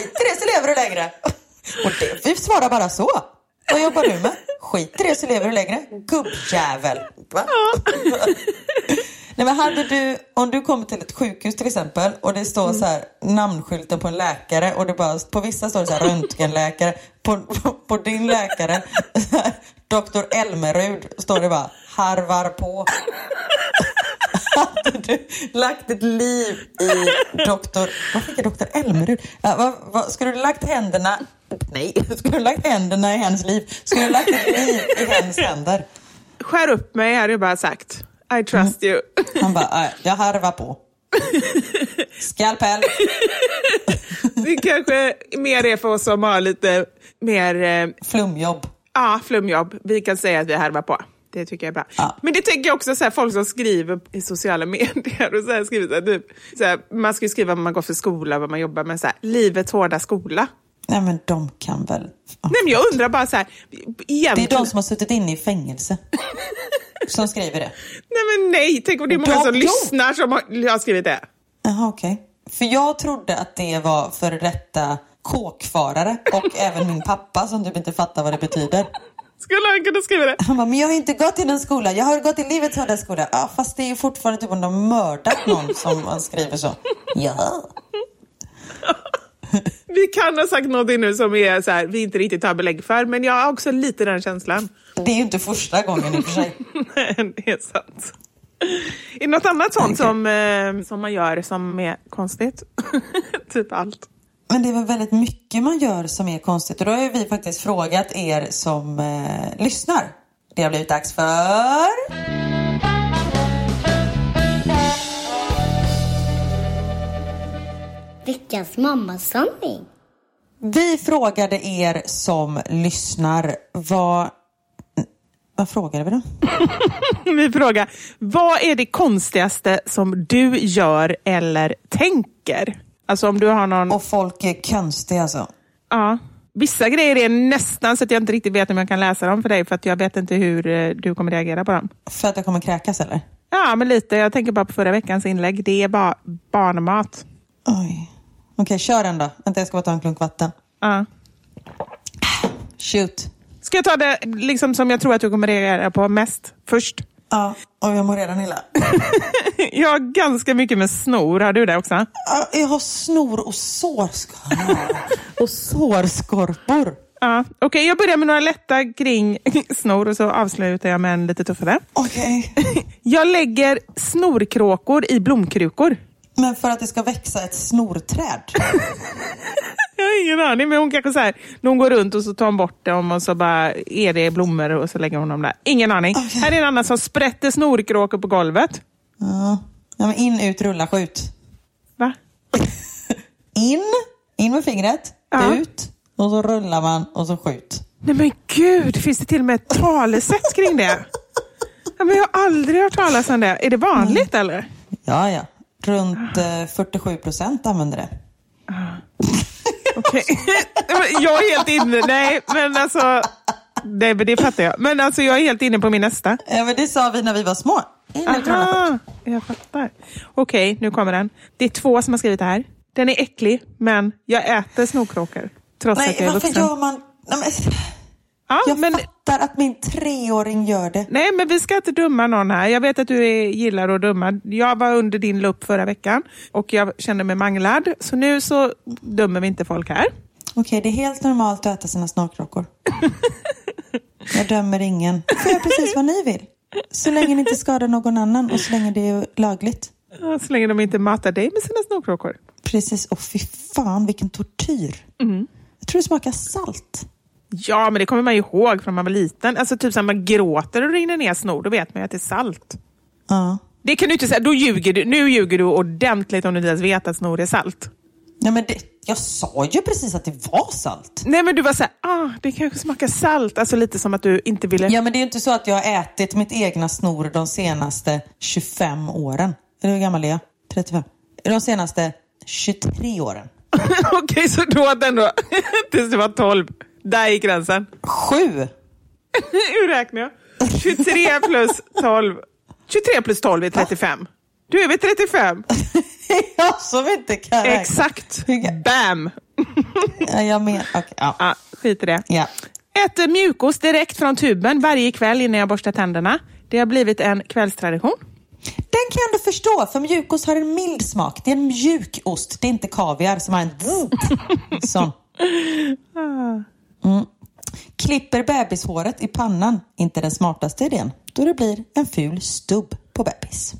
A: i det så lever du längre. Och det, vi svarar bara så. Vad jobbar du med? Skit i det så lever du längre. Gubbjävel. Va? Nej, men hade du, om du kommer till ett sjukhus till exempel och det står så här namnskylten på en läkare och det bara, på vissa står det så här röntgenläkare, på, på, på din läkare, här, Dr. Elmerud, står det bara harvar på. Hade du lagt ett liv i doktor... Vad fick jag doktor Elmerud? Ja, vad, vad, skulle du lagt händerna... Nej, skulle du lagt händerna i hennes liv? Skulle du lagt ett liv i hennes händer?
C: Skär upp mig hade jag bara sagt. I trust you.
A: Han bara, "Nej, jag harvar på. [laughs] Skalpell.
C: Det kanske mer är för oss som har lite mer eh,
A: Flumjobb.
C: ja, flumjobb. Vi kan säga att vi harvar på. Det tycker jag är bra.
A: Ja.
C: Men det tänker jag också så här, folk som skriver i sociala [laughs] medier. Och så här, skriver så här, typ, så här, man ska ju skriva vad man går för skola, vad man jobbar med. Så här, livets hårda skola.
A: Nej men de kan väl...
C: Nej, men jag undrar bara så här,
A: Det
C: egentligen...
A: är de som har suttit inne i fängelse. [laughs] Som skriver det.
C: Nej, men nej, tänk om det är många
A: De-
C: som lyssnar som har, har skrivit det.
A: Jaha, okej. För jag trodde att det var för detta kåkfarare och även min pappa som typ inte fattar vad det betyder.
C: Skulle han kunna skriva det?
A: Han bara, men jag har inte gått i den skola. Jag har gått i livets hårda skola. Ja, fast det är ju fortfarande typ om de har mördat någon [laughs] som man skriver så. Ja. [laughs]
C: Vi kan ha sagt någonting nu som är så här, vi inte riktigt har belägg för, men jag har också lite den känslan.
A: Det är ju inte första gången i och för sig. [laughs]
C: Nej, det är sant. Är det något annat sånt som, eh, som man gör som är konstigt? typ allt.
A: Men det är väl väldigt mycket man gör som är konstigt. Och då har vi faktiskt frågat er som eh, lyssnar. Det har blivit dags för...
B: Veckans mammasanning.
A: Vi frågade er som lyssnar vad... Vad frågade vi då? [laughs]
C: Vi frågar, vad är det konstigaste som du gör eller tänker? Alltså om du har någon...
A: Och folk är konstiga alltså.
C: Ja. Vissa grejer är nästan så att jag inte riktigt vet om jag kan läsa dem för dig för att jag vet inte hur eh, du kommer reagera på dem.
A: För att jag kommer kräkas eller?
C: Ja, men lite. Jag tänker bara på förra veckans inlägg. Det är bara barnmat.
A: Oj. Okej, kör en då. Vänta, jag ska bara ta en klunk vatten.
C: Ja.
A: Shoot.
C: Ska jag ta det liksom som jag tror att du kommer reagera på mest först?
A: Ja, och jag mår redan illa. [laughs]
C: Jag har ganska mycket med snor. Har du det också?
A: Ja, jag har snor och sårskorpor. [laughs] och sårskorpor.
C: Ja. Okej, jag börjar med några lätta kring snor och så avslutar jag med en lite tuffare.
A: Okej. [laughs]
C: Jag lägger snorkråkor i blomkrukor.
A: Men för att det ska växa ett snorträd? [laughs]
C: Jag har ingen aning, men hon kanske så här, när hon går runt och så tar hon bort dem och så bara är det blommor och så lägger hon dem där. Ingen aning.
A: Okej.
C: Här är en annan som sprätter snorkråkor på golvet.
A: Ja. ja men in, ut, rulla, skjut.
C: Va? [laughs]
A: In, in med fingret,
C: Ja.
A: ut och så rullar man och så skjut.
C: Nej men gud, finns det till och med ett talesätt kring det? [laughs] Ja, men jag har aldrig hört talas om det. Är det vanligt eller?
A: Ja, ja. Runt eh, 47 procent använder det. [laughs]
C: Okej. jag är helt inne. Nej, men alltså. Nej, men det fattar jag. Men alltså jag är helt inne på min nästa.
A: Ja, men det sa vi när vi var små.
C: Aha, jag fattar. Okej, nu kommer den. Det är två som har skrivit det här. Den är äcklig, men jag äter snorkråkor. Trots att
A: Nej,
C: jag är
A: varför
C: vuxen.
A: gör man... Nej, men...
C: Ja,
A: Jag
C: men,
A: fattar att min treåring gör det.
C: nej, men vi ska inte döma någon här. Jag vet att du är, gillar att döma. Jag var under din lupp förra veckan och jag kände mig manglad. Så nu så dömer vi inte folk här.
A: Okej, det är helt normalt att äta sina snorkråkor. [laughs] Jag dömer ingen. Får göra precis vad ni vill. Så länge ni inte skadar någon annan och så länge det är lagligt.
C: Ja, Så länge de inte matar dig med sina snorkråkor.
A: Precis. Och fy fan vilken tortyr. Jag tror det smakar salt.
C: Ja, men det kommer man ju ihåg från man var liten. Alltså typ när man gråter och rinner ner snor, då vet man ju att det är salt.
A: Ja.
C: Det kan du inte säga, då ljuger du. Nu ljuger du ordentligt om du inte ens vet att snor är salt.
A: Nej, men det, jag sa ju precis att det var salt.
C: Nej, men du var såhär, ah, det kanske smakar salt. Alltså lite som att du inte ville...
A: Ja, men det är ju inte så att jag har ätit mitt egna snor de senaste 25 åren. Eller hur gammal är jag? 35? De senaste 23 åren. [laughs]
C: Okej, så du åt ändå tills du var 12. Där gick gränsen.
A: Sju! [laughs]
C: Hur räknar jag? 23 plus 12. 23 plus 12 är 35. Du är väl [laughs] 35?
A: jag som inte kan räkna.
C: Exakt. Bam!
A: Ja, jag men, okay, ja.
C: Ja, skit i det.
A: ja.
C: Äter mjukost direkt från tuben varje kväll innan jag borstar tänderna. Det har blivit en kvällstradition.
A: Den kan jag ändå förstå, för mjukost har en mild smak. Det är en mjuk ost, det är inte kaviar som har en [laughs] sån. Mm. Klipper bebishåret i pannan, inte den smartaste idén, då det blir en ful stubb på bebis.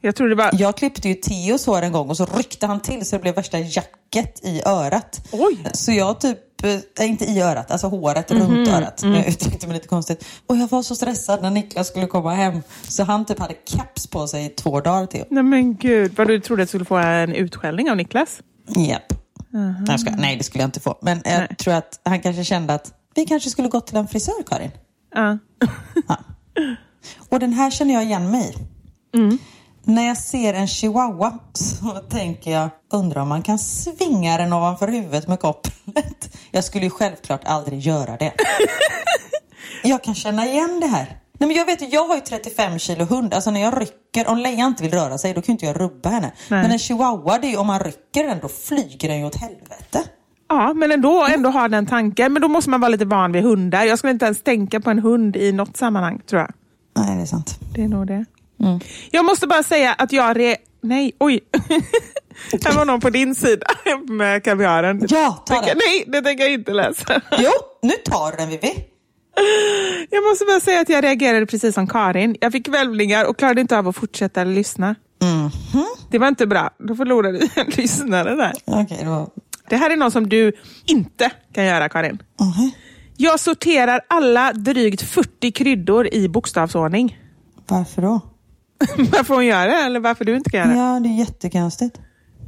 C: Jag tror det var...
A: Jag klippte ju Theos hår en gång och så ryckte han till så det blev värsta jacket i örat.
C: Oj.
A: Så jag typ, äh, inte i örat, alltså håret runt örat. Jag uttryckte mig lite konstigt. Och jag var så stressad när Niklas skulle komma hem. Så han typ hade caps på sig i två dagar Theo.
C: Nej men gud, vad du trodde att du skulle få en utskällning av Niklas?
A: Japp. Nej, jag ska, nej, det skulle jag inte få. Men jag
C: Nej.
A: tror att han kanske kände att vi kanske skulle gått till en frisör, Karin.
C: Ja.
A: Och den här känner jag igen mig i. När jag ser en chihuahua så tänker jag, undrar om man kan svinga den ovanför huvudet med kopplet. Jag skulle ju självklart aldrig göra det. [laughs] Jag kan känna igen det här. Nej, men jag vet jag har ju 35 kilo hund. Alltså när jag rycker, om Leia inte vill röra sig, då kan inte jag rubba henne.
C: Nej.
A: Men en chihuahua, det är om man rycker den, då flyger den ju åt helvete.
C: ja, men ändå, ändå ha den tanken. Men då måste man vara lite van vid hundar. Jag skulle inte ens tänka på en hund i något sammanhang, tror jag.
A: Nej, det är sant.
C: Det är nog det. Jag måste bara säga att jag... Re... Nej, oj. [laughs] Här var någon på din sida [laughs] med kaviaren.
A: Ja, ta den.
C: Nej, det tänker jag inte läsa.
A: Jo, nu tar den Vivi. [laughs]
C: Jag måste bara säga att jag reagerade precis som Karin. Jag fick välvningar och klarade inte av att fortsätta lyssna. Det var inte bra. Då förlorade vi en lyssnare där.
A: Det var...
C: Det här är något som du inte kan göra, Karin.
A: Mhm.
C: Jag sorterar alla drygt 40 kryddor i bokstavsordning.
A: Varför då? [laughs]
C: varför hon gör det, eller varför du inte kan göra det?
A: Ja, det är jättekonstigt.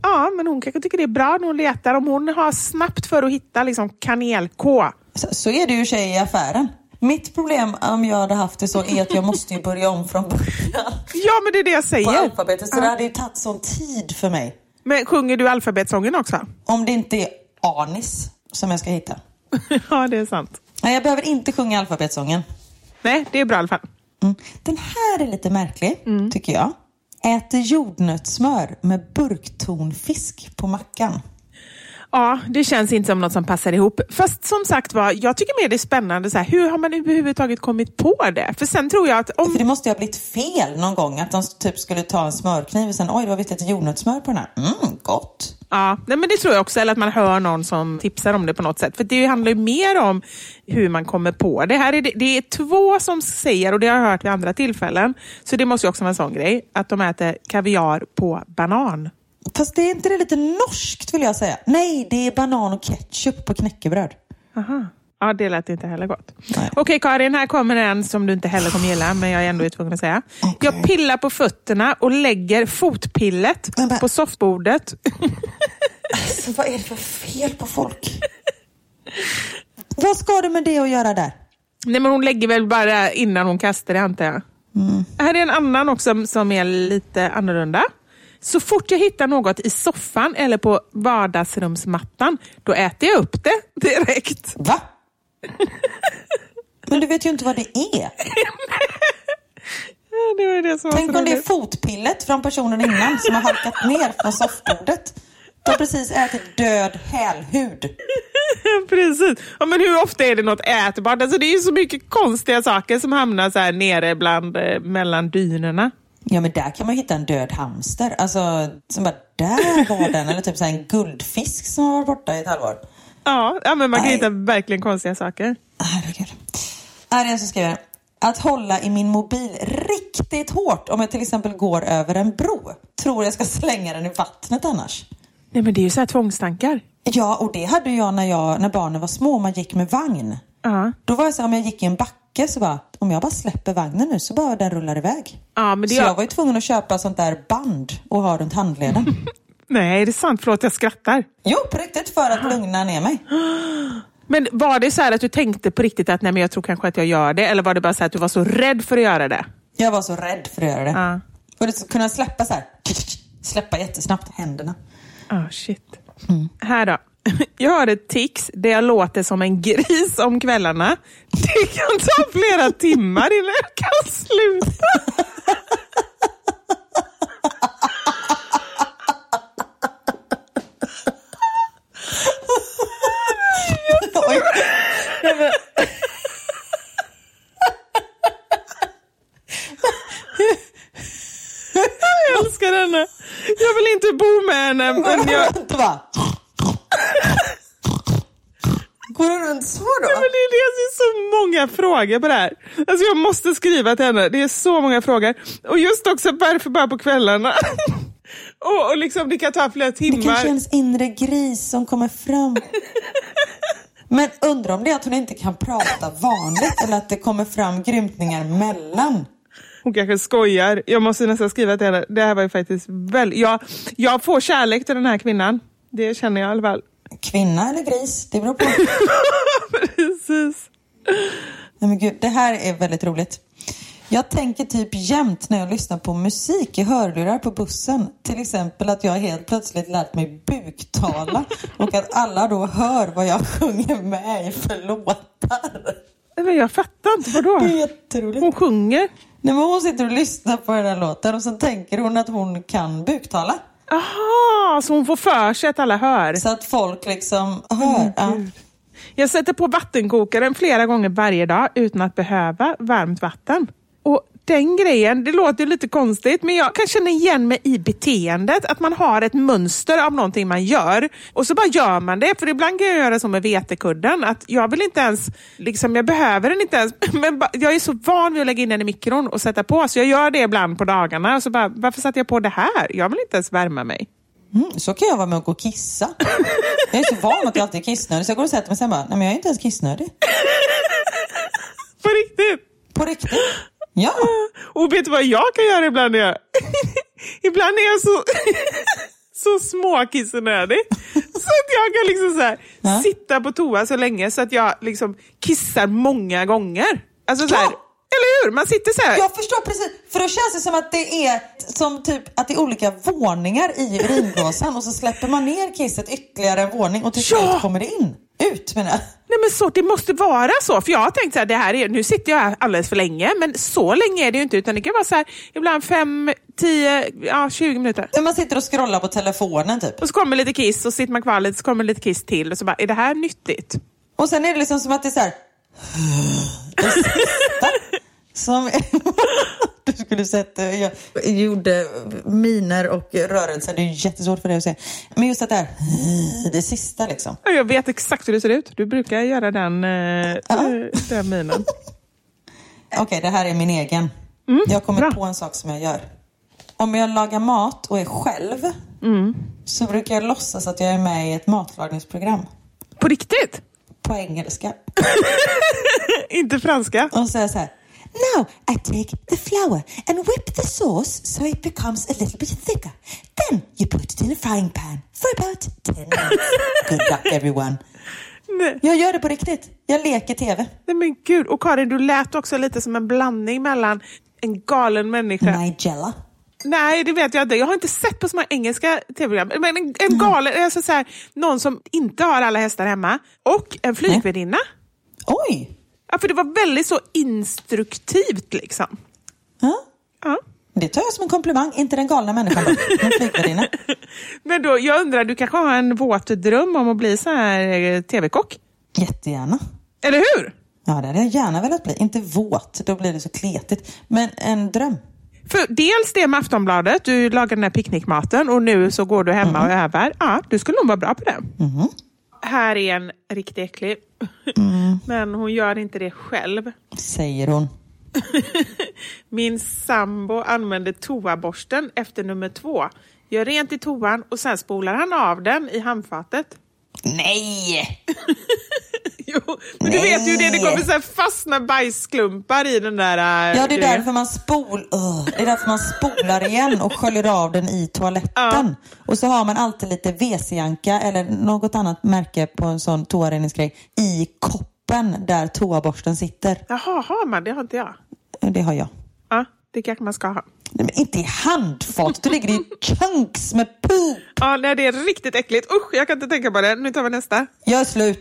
C: Ja, men hon kanske tycker det är bra när hon letar. Om hon har snabbt för att hitta liksom kanelkå.
A: Så, så är det ju tjej i affären. Mitt problem om jag hade haft det så är att jag måste ju börja om från början
C: Ja, men det är det jag
A: på
C: säger.
A: alfabetet. Så det hade ju tagit sån tid för mig.
C: Men sjunger du alfabetsången också?
A: Om det inte är anis som jag ska hitta. [laughs]
C: ja, det är sant.
A: Nej, jag behöver inte sjunga alfabetsången.
C: Nej, det är bra i alla fall.
A: Mm. Den här är lite märklig,
C: Mm.
A: tycker jag. Äter jordnötssmör med burktonfisk på mackan.
C: Ja, det känns inte som något som passar ihop. Fast som sagt var, jag tycker mer det är spännande. Så här, hur har man överhuvudtaget kommit på det? För sen tror jag att om...
A: För det måste ju ha blivit fel någon gång. Att de typ skulle ta en smörkniv och sen oj, det var visst lite jordnötssmör på den här. Mm, gott.
C: Ja, nej, men det tror jag också. Eller att man hör någon som tipsar om det på något sätt. För det handlar ju mer om hur man kommer på det. Här är det, det är två som säger, och det har jag hört vid andra tillfällen, så det måste ju också vara en sån grej, att de äter kaviar på banan.
A: Fast det är inte det lite norskt vill jag säga. Nej, det är banan och ketchup på knäckebröd.
C: Aha. Ja, det lät inte heller gott.
A: Nej.
C: Okej Karin, här kommer en som du inte heller kommer gilla, men jag är ändå tvungen att säga.
A: Okej.
C: Jag pillar på fötterna och lägger fotpillet
A: Men bara-
C: på soffbordet.
A: Alltså, vad är det för fel på folk? vad ska du med det att göra där?
C: Nej, men hon lägger väl bara innan hon kastar det, antar jag. Här är en annan också som är lite annorlunda. Så fort jag hittar något i soffan eller på vardagsrumsmattan, då äter jag upp det direkt.
A: Va? Men du vet ju inte vad det är.
C: Det var det som
A: Tänk om det är fotpillet från personen innan som har halkat ner från soffbordet. Du har precis ätit död hälhud. [laughs]
C: Precis. Ja, men hur ofta är det något ätbart? Alltså, det är ju så mycket konstiga saker som hamnar så här nere bland, eh, mellan dynorna.
A: Ja men där kan man hitta en död hamster. Alltså, som bara, där var den. Eller typ så en guldfisk som har varit borta i ett halvår.
C: Ja, ja men man kan
A: Nej.
C: hitta verkligen konstiga saker.
A: Herregud. Här är en som skriver. Att hålla i min mobil riktigt hårt om jag till exempel går över en bro. Tror jag ska slänga den i vattnet annars.
C: Nej, men det är ju så här tvångstankar.
A: Ja, och det hade jag när, jag när barnen var små och man gick med vagn.
C: Ja.
A: Då var det så här, om jag gick i en backe så bara, om jag bara släpper vagnen nu så bara den rullar iväg.
C: Ja, men det
A: så
C: jag-
A: jag var ju tvungen att köpa sånt där band och ha runt handleden. [laughs]
C: Nej, det är sant. Förlåt, jag skrattar.
A: jo, på riktigt för att lugna ner mig. [gasps]
C: Men var det så här att du tänkte på riktigt att nej, men jag tror kanske att jag gör det? Eller var det bara så att du var så rädd för att göra det?
A: Jag var så rädd för att göra det.
C: Ja.
A: Och det kunna släppa så här, [laughs] släppa jättesnabbt händerna.
C: Ah, shit. Här då. [laughs] Jag har ett tics där jag låter som en gris om kvällarna. Det kan ta flera timmar innan jag kan sluta. Jag älskar henne. Jag vill inte bo med henne. Men jag...
A: Så då?
C: Men det är, det är så många frågor på det här. Alltså jag måste skriva till henne. Det är så många frågor. Och just också varför bara på kvällarna. [laughs] och, och liksom det kan ta flera
A: Det kanske är
C: timmar.
A: hennes inre gris som kommer fram. [laughs] Men undrar om det är att hon inte kan prata vanligt eller att det kommer fram grymtningar mellan.
C: Hon kanske skojar. Jag måste nästan skriva till henne. Det här var ju faktiskt väldigt... Jag, jag får kärlek till den här kvinnan. Det känner jag i alla fall.
A: Kvinna eller gris, det beror på. [laughs]
C: Precis.
A: Nej men gud, det här är väldigt roligt. Jag tänker typ jämt när jag lyssnar på musik i hörlurar på bussen. Till exempel att jag helt plötsligt lärt mig buktala och att alla då hör vad jag sjunger med i för låtar.
C: Nej, Men jag fattar inte. Vadå?
A: Det är jätteroligt.
C: Hon sjunger.
A: Nej, men hon sitter och lyssnar på den här låten och så tänker hon att hon kan buktala.
C: Aha, så hon får för sig att alla hör.
A: Så att folk liksom hör. Ja.
C: Jag sätter på vattenkokaren flera gånger varje dag utan att behöva varmt vatten. Och den grejen, det låter ju lite konstigt, men jag kan känna igen mig i beteendet. Att man har ett mönster av någonting man gör och så bara gör man det. För ibland kan jag göra som med vetekudden, att jag vill inte ens, liksom, jag behöver den inte ens, [laughs] men jag är så van vid att lägga in den i mikron och sätta på, så jag gör det ibland på dagarna. Och så bara, varför satte jag på det här? Jag vill inte ens värma mig.
A: Mm, så kan jag vara med och gå och kissa. Jag är så van att jag alltid är kissnödig så jag går och sätter mig sen bara, nej men jag är inte ens kissnödig. [laughs]
C: På riktigt.
A: På riktigt. Ja. [laughs]
C: Och vet du vad jag kan göra ibland? När jag... [laughs] ibland är jag så, [laughs] så småkissenödig. Så att jag kan liksom så här,
A: Ja.
C: sitta på toa så länge så att jag liksom kissar många gånger. Alltså så här,
A: Ja.
C: Eller hur? Man sitter så här.
A: Jag förstår precis, för då känns det som att det är som typ att det är olika våningar i urinblåsan och så släpper man ner kisset ytterligare en våning och till
C: Ja.
A: slut kommer det in. Ut menar jag.
C: Nej men så, det måste vara så. För jag har tänkt så här, det här är, nu sitter jag här alldeles för länge, men så länge är det ju inte. Utan det kan vara så här, ibland fem, tio, ja 20 minuter.
A: När man sitter och scrollar på telefonen typ.
C: Och så kommer lite kiss och sitter man kvar lite, så kommer lite kiss till. Och så bara, är det här nyttigt?
A: Och sen är det liksom som att det är så här. Det sista [laughs] som... Du skulle sett, jag gjorde miner och rörelser. Det är jättesvårt för dig att se. Men just att det här, det sista liksom.
C: Ja, Jag vet exakt hur det ser ut. Du brukar göra den, eh, eh, den minen. [laughs]
A: Okej, det här är min egen. jag har kommit
C: Mm, bra.
A: på en sak som jag gör. Om jag lagar mat och är själv
C: Mm.
A: så brukar jag låtsas att jag är med i ett matlagningsprogram
C: På riktigt?
A: på engelska. [laughs]
C: Inte franska?
A: Och jag så här. Now I take the flour and whip the sauce so it becomes a little bit thicker. Then you put it in a frying pan for about 10 minutes. [laughs] Good luck everyone.
C: Nej.
A: Jag gör det på riktigt. Jag leker TV.
C: Nej men gud. Och Karin, du lät också lite som en blandning mellan en galen människa.
A: Nigella.
C: Nej, det vet jag inte. Jag har inte sett på så många engelska tv-program. Men en, en galen, alltså så här, någon som inte har alla hästar hemma och en flygvärdinna.
A: Oj!
C: Ja, för det var väldigt så instruktivt liksom.
A: Ja.
C: Ja.
A: Det tar jag som en komplimang. Inte den galna människan då, [laughs] men.
C: Men då, jag undrar, du kanske har en våt dröm om att bli så här eh, tv-kock?
A: Jättegärna.
C: Eller hur?
A: Ja, det hade jag gärna velat bli. Inte våt, då blir det så kletigt. Men en dröm.
C: För dels det med Aftonbladet, du lagar den här picknickmaten och nu så går du hemma och övar. Ja, du skulle nog vara bra på det. Här är en riktigt äcklig. [laughs] Men hon gör inte det själv.
A: Säger hon. [laughs]
C: Min sambo använder toaborsten efter nummer två. Gör rent i toan och sen spolar han av den i handfatet.
A: Nej! [laughs]
C: Jo, men du vet ju det, det kommer så här fastna bajsklumpar i den där... äh,
A: Ja, det är
C: grejen.
A: därför man spol... Ugh. det är därför man spolar igen och sköljer av den i toaletten. Och så har man alltid lite WC-anka eller något annat märke på en sån toareningsgrej i koppen där toaborsten sitter.
C: Jaha, har man? Det har inte jag.
A: Det har jag.
C: Ja, det kanske man ska ha.
A: Nej, men inte i handfat, det ligger i [laughs] chunks med poop.
C: Ja, nej, det är riktigt äckligt. Usch, jag kan inte tänka på det. Nu tar vi nästa.
A: Jag är slut.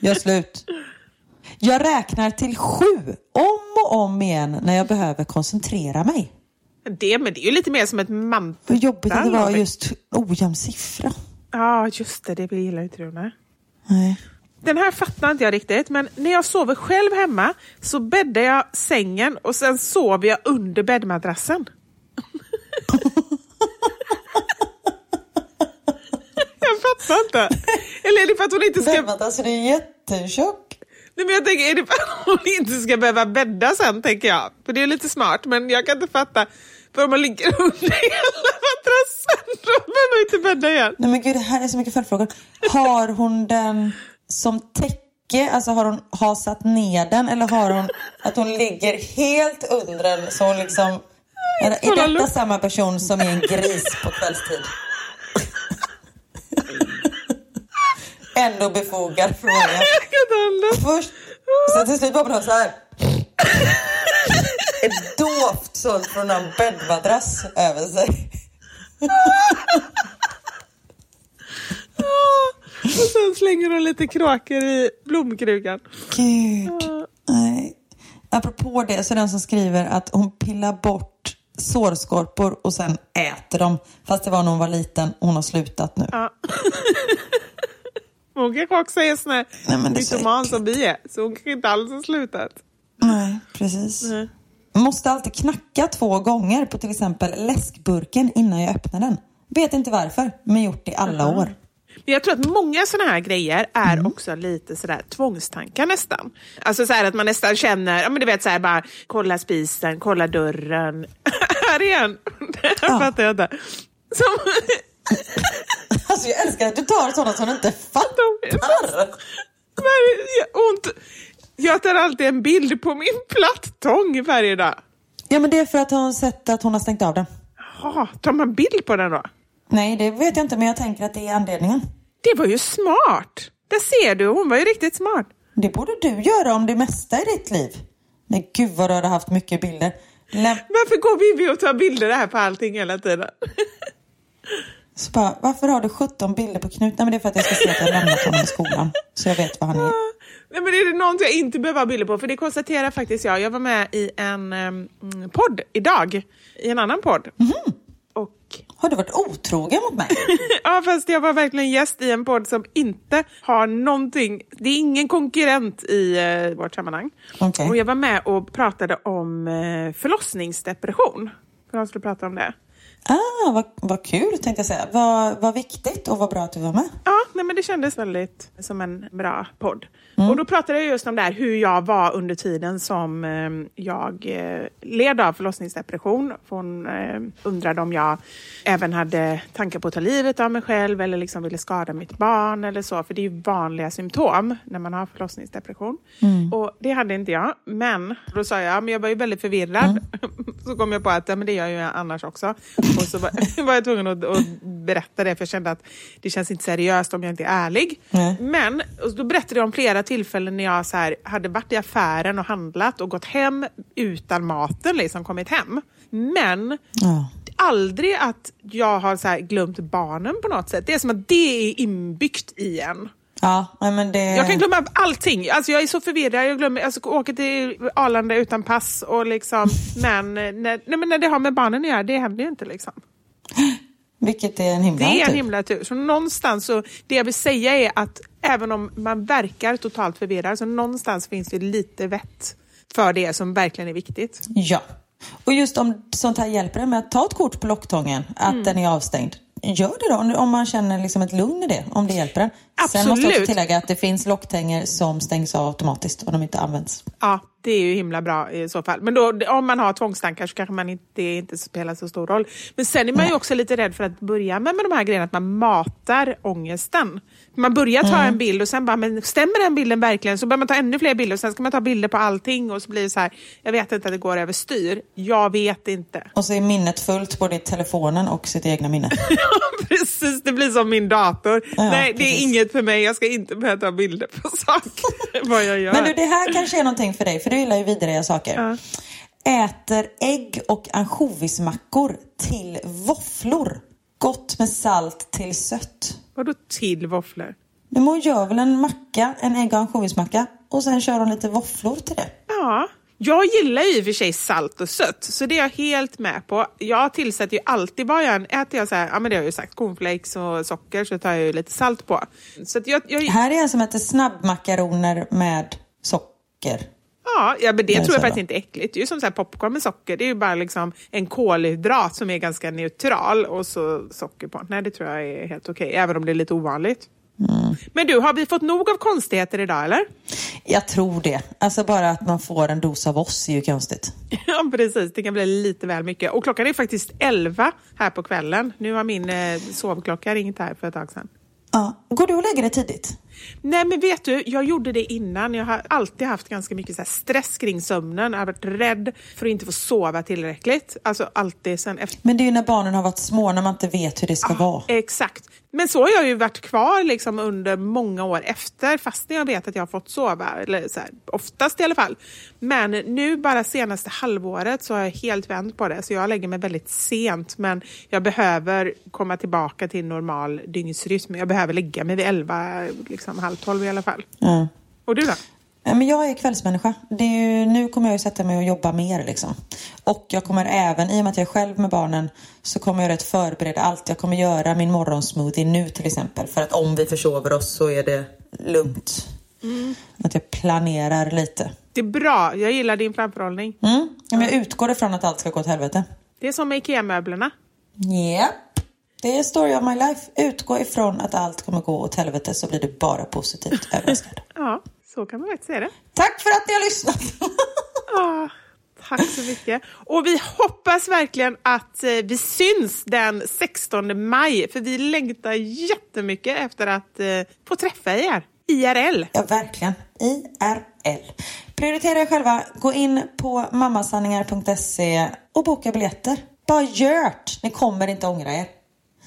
A: Jag är slut. Jag räknar till sju om och om igen när jag behöver koncentrera mig.
C: Det, men det är ju lite mer som ett mantra.
A: Vad jobbigt att det var just ojämn siffra.
C: Ja, just det. Det gillar inte du. Nej.
A: Nej.
C: Den här fattar inte jag riktigt, men när jag sover själv hemma så bäddar jag sängen och sen sover jag under bäddmadrassen. [laughs] jag fattar inte. Eller är det för att hon inte ska...
A: Det är jättetjock.
C: Nej, men jag tänker, är det för att hon inte ska behöva bädda sen, tänker jag. För det är lite smart, men jag kan inte fatta. För om man ligger under hela madrassen, då behöver man inte bädda igen.
A: Nej men gud, det här är så mycket följdfrågor. Har hon den som täcke? Alltså har hon hasat ner den eller har hon att hon ligger helt under den så hon liksom... Är
C: Kolla
A: detta
C: luft.
A: samma person som är en gris på kvällstid? Ändå befogad fråga. Först, så till slut var man så här. Ett doft sånt från en bäddmadrass över sig.
C: Och sen slänger hon lite kråkor i blomkrukan.
A: Gud. Nej. Apropå det så är det den som skriver att hon pillar bort sårskorpor och sen äter dem. Fast det var när hon var liten och hon har slutat nu.
C: Ja. Hon kanske också är sån här
A: det
C: mytoman som vi är. Så hon kanske inte alls har slutat.
A: Nej, precis.
C: Nej.
A: Måste alltid knacka två gånger på till exempel läskburken innan jag öppnar den. Vet inte varför, men gjort i alla år.
C: Men jag tror att många såna här grejer är
A: Mm.
C: också lite sådär tvångstankar nästan. Alltså så här att man nästan känner, ja men du vet så här bara, kolla spisen, kolla dörren. [laughs] här igen! Det
A: Ja. [laughs]
C: fattar jag inte. Som, [laughs]
A: Alltså jag älskar att du tar sådana som du inte fattar.
C: Ont. Jag tar alltid en bild på min plattång varje dag.
A: Ja men det är för att hon sett att hon har stängt av den.
C: Jaha, tar man bild på den då?
A: Nej, det vet jag inte, men jag tänker att det är anledningen.
C: Det var ju smart! Där ser du, hon var ju riktigt smart.
A: Det borde du göra om det mesta i ditt liv. Nej, gud vad du hade haft mycket bilder. Läm-
C: Varför går Vivi och tar bilder här på allting hela tiden? [laughs]
A: så bara, varför har du 17 bilder på Knut? Nej, men det är för att jag ska se att jag lämnat honom i skolan. Så jag vet vad han är.
C: Nej, men är det något jag inte behöver ha bilder på? För det konstaterar faktiskt jag. Jag var med i en um, podd idag. I en annan podd. Och
A: Har du varit otrogen mot mig? [laughs]
C: ja, fast jag var verkligen gäst i en podd som inte har någonting. Det är ingen konkurrent i eh, vårt sammanhang.
A: Okej.
C: Och jag var med och pratade om eh, förlossningsdepression. För jag skulle prata om det.
A: Ah, vad, vad kul tänkte jag säga. Vad, vad viktigt och vad bra att du var med.
C: Ja, nej, men det kändes väldigt som en bra podd. Och då pratade jag just om det här hur jag var under tiden som eh, jag eh, led av förlossningsdepression. För Hon eh, undrade om jag även hade tankar på att ta livet av mig själv eller liksom ville skada mitt barn eller så. För det är ju vanliga symptom när man har förlossningsdepression. Och det hade inte jag. Men då sa jag, men jag var ju väldigt förvirrad. [laughs] så kom jag på att ja, men det gör jag annars också. Och så var, [laughs] var jag tvungen att, att berätta det för jag kände att det känns inte seriöst om jag inte är ärlig. Men och då berättade jag om flera tillfällen när jag så här, hade varit i affären och handlat och gått hem utan maten, liksom kommit hem. Men
A: Ja.
C: aldrig att jag har så glömt barnen på något sätt. Det är som att det är inbyggt i en.
A: Ja, men det...
C: Jag kan glömma allting. Alltså jag är så förvirrad. Jag glömmer, alltså, åker till Arlanda utan pass. Och liksom, [laughs] men, när, nej, men när det har med barnen att göra, det händer ju inte. Liksom. [laughs]
A: Vilket är en himla
C: Det är en
A: tur.
C: himla tur. Så någonstans, så, det jag vill säga är att även om man verkar totalt förvirrad, så någonstans finns det lite vett för det som verkligen är viktigt.
A: Ja. Och just om sånt här hjälper det med att ta ett kort på locktången, att
C: Mm.
A: den är avstängd. Gör det då, om- man känner liksom ett lugn i det, om det hjälper en. Sen måste jag också
C: Absolut.
A: tillägga att det finns locktänger som stängs av automatiskt om de inte används.
C: Ja, det är ju himla bra i så fall. Men då, om man har tvångstankar så kanske man inte, det inte spelar så stor roll. Men sen är man ju också lite rädd för att börja med, med de här grejerna, att man matar ångesten. Man börjar ta
A: Mm.
C: en bild och sen bara, men stämmer den bilden verkligen? Så börjar man ta ännu fler bilder och sen ska man ta bilder på allting och så blir det så här, jag vet inte att det går överstyr. Jag vet inte.
A: Och så är minnet fullt både i telefonen och sitt egna minne. [laughs]
C: Precis, det blir som min dator.
A: Ja,
C: Nej, det är inget för mig. Jag ska inte börja ta bilder på saker. vad jag gör.
A: Men du, det här kanske är någonting för dig, för du gillar ju vidriga saker. Äter ägg och ansjovismackor till våfflor. Gott med salt till sött.
C: Vadå till våfflor?
A: Men hon gör väl en macka, en ägg och ansjovismacka och sen kör hon lite våfflor till det.
C: Ja, jag gillar ju i och för sig salt och sött, så det är jag helt med på. Jag tillsätter ju alltid, vad jag än äter jag så här, ja men det har jag ju sagt, cornflakes och socker så tar jag ju lite salt på. Så jag, jag,
A: Här är en som heter snabbmakaroner med socker.
C: Ja, ja, men det tror jag faktiskt inte är äckligt. Det är ju som så här popcorn med socker, det är ju bara liksom en kolhydrat som är ganska neutral och så socker på. Nej, det tror jag är helt okej, även om det är lite ovanligt.
A: Mm.
C: Men du, har vi fått nog av konstigheter idag eller?
A: Jag tror det. Alltså bara att man får en dos av oss är ju konstigt. [laughs]
C: Ja, precis. Det kan bli lite väl mycket. Och klockan är faktiskt 11 här på kvällen. Nu har min eh, sovklocka ringt här för ett tag sedan.
A: Ja. Går du och lägger dig tidigt?
C: Nej, men vet du, jag gjorde det innan. Jag har alltid haft ganska mycket så stress kring sömnen. Jag har varit rädd för att inte få sova tillräckligt. Alltså alltid sen efter.
A: Men det är ju när barnen har varit små, när man inte vet hur det ska vara.
C: Exakt. Men så har jag ju varit kvar liksom under många år efter, fast jag vet att jag har fått sova, eller så här, oftast i alla fall. Men nu bara senaste halvåret så har jag helt vänt på det, så jag lägger mig väldigt sent, men jag behöver komma tillbaka till normal dygnsrytm. Jag behöver lägga mig vid elva, liksom halv tolv i alla fall.
A: Ja.
C: Och du då?
A: Men jag är kvällsmänniska. Det är ju, nu kommer jag ju sätta mig och jobba mer. Liksom. Och jag kommer även, i och med att jag är själv med barnen, så kommer jag rätt förbereda allt. Jag kommer göra min morgonsmoothie nu till exempel. För att om vi försover oss så är det lugnt. Att jag planerar lite.
C: Det är bra, jag gillar din framförhållning.
A: Mm. Ja, men jag utgår ifrån att allt ska gå åt helvete.
C: Det är som med IKEA-möblerna.
A: Ja. Det är story of my life. Utgå ifrån att allt kommer gå åt helvete så blir du bara positivt [laughs] överraskad.
C: Ja, så kan man faktiskt säga det.
A: Tack för att ni har lyssnat! [laughs]
C: Ah, tack så mycket. Och vi hoppas verkligen att eh, vi syns den 16 maj, för vi längtar jättemycket efter att eh, få träffa er IRL.
A: Ja, verkligen. IRL. Prioritera er själva. Gå in på mammasanningar.se och boka biljetter. Bara gjort! Ni kommer inte ångra er.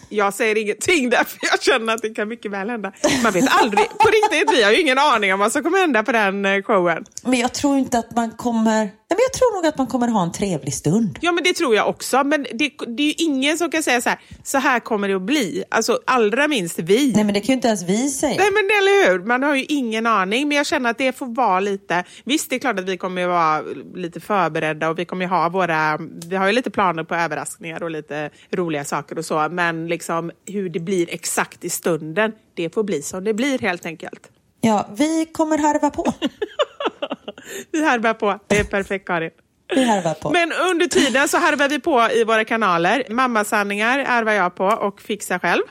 C: Jag säger ingenting därför jag känner att det kan mycket väl hända. Man vet aldrig. På riktigt, vi har ju ingen aning om vad som kommer hända på den eh, showen.
A: Men jag tror inte att man kommer... Nej, men jag tror nog att man kommer ha en trevlig stund.
C: Ja, men det tror jag också. Men det, det är ju ingen som kan säga så här, så här kommer det att bli. Alltså allra minst vi.
A: Nej, men det kan ju inte ens vi säga.
C: Nej men eller hur, man har ju ingen aning. Men jag känner att det får vara lite... Visst det är klart att vi kommer ju vara lite förberedda och vi kommer ha våra... Vi har ju lite planer på överraskningar och lite roliga saker och så. Men liksom hur det blir exakt i stunden, det får bli som det blir helt enkelt.
A: Ja, vi kommer harva på. [laughs]
C: Vi harvar på, det är perfekt Karin.
A: Vi harvar på.
C: Men under tiden så harvar vi på i våra kanaler. Mammasanningar harvar jag på och fixar själv.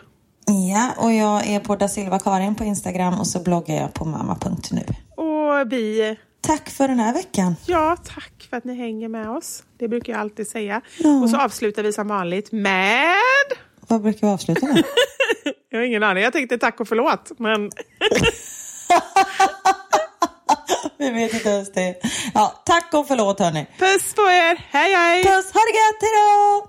A: Ja, och jag är på da Silva Karin på Instagram och så bloggar jag på mamma.nu.
C: Och vi...
A: Tack för den här veckan.
C: Ja, tack för att ni hänger med oss. Det brukar jag alltid säga.
A: Ja.
C: Och så avslutar vi som vanligt med...
A: Vad brukar vi avsluta med? [laughs]
C: Jag har ingen aning. Jag tänkte tack och förlåt, men... [laughs]
A: vi vet inte ens det. Ja, tack och förlåt hörni.
C: Puss på er! Hej, hej!
A: Puss, ha det gött, hejdå!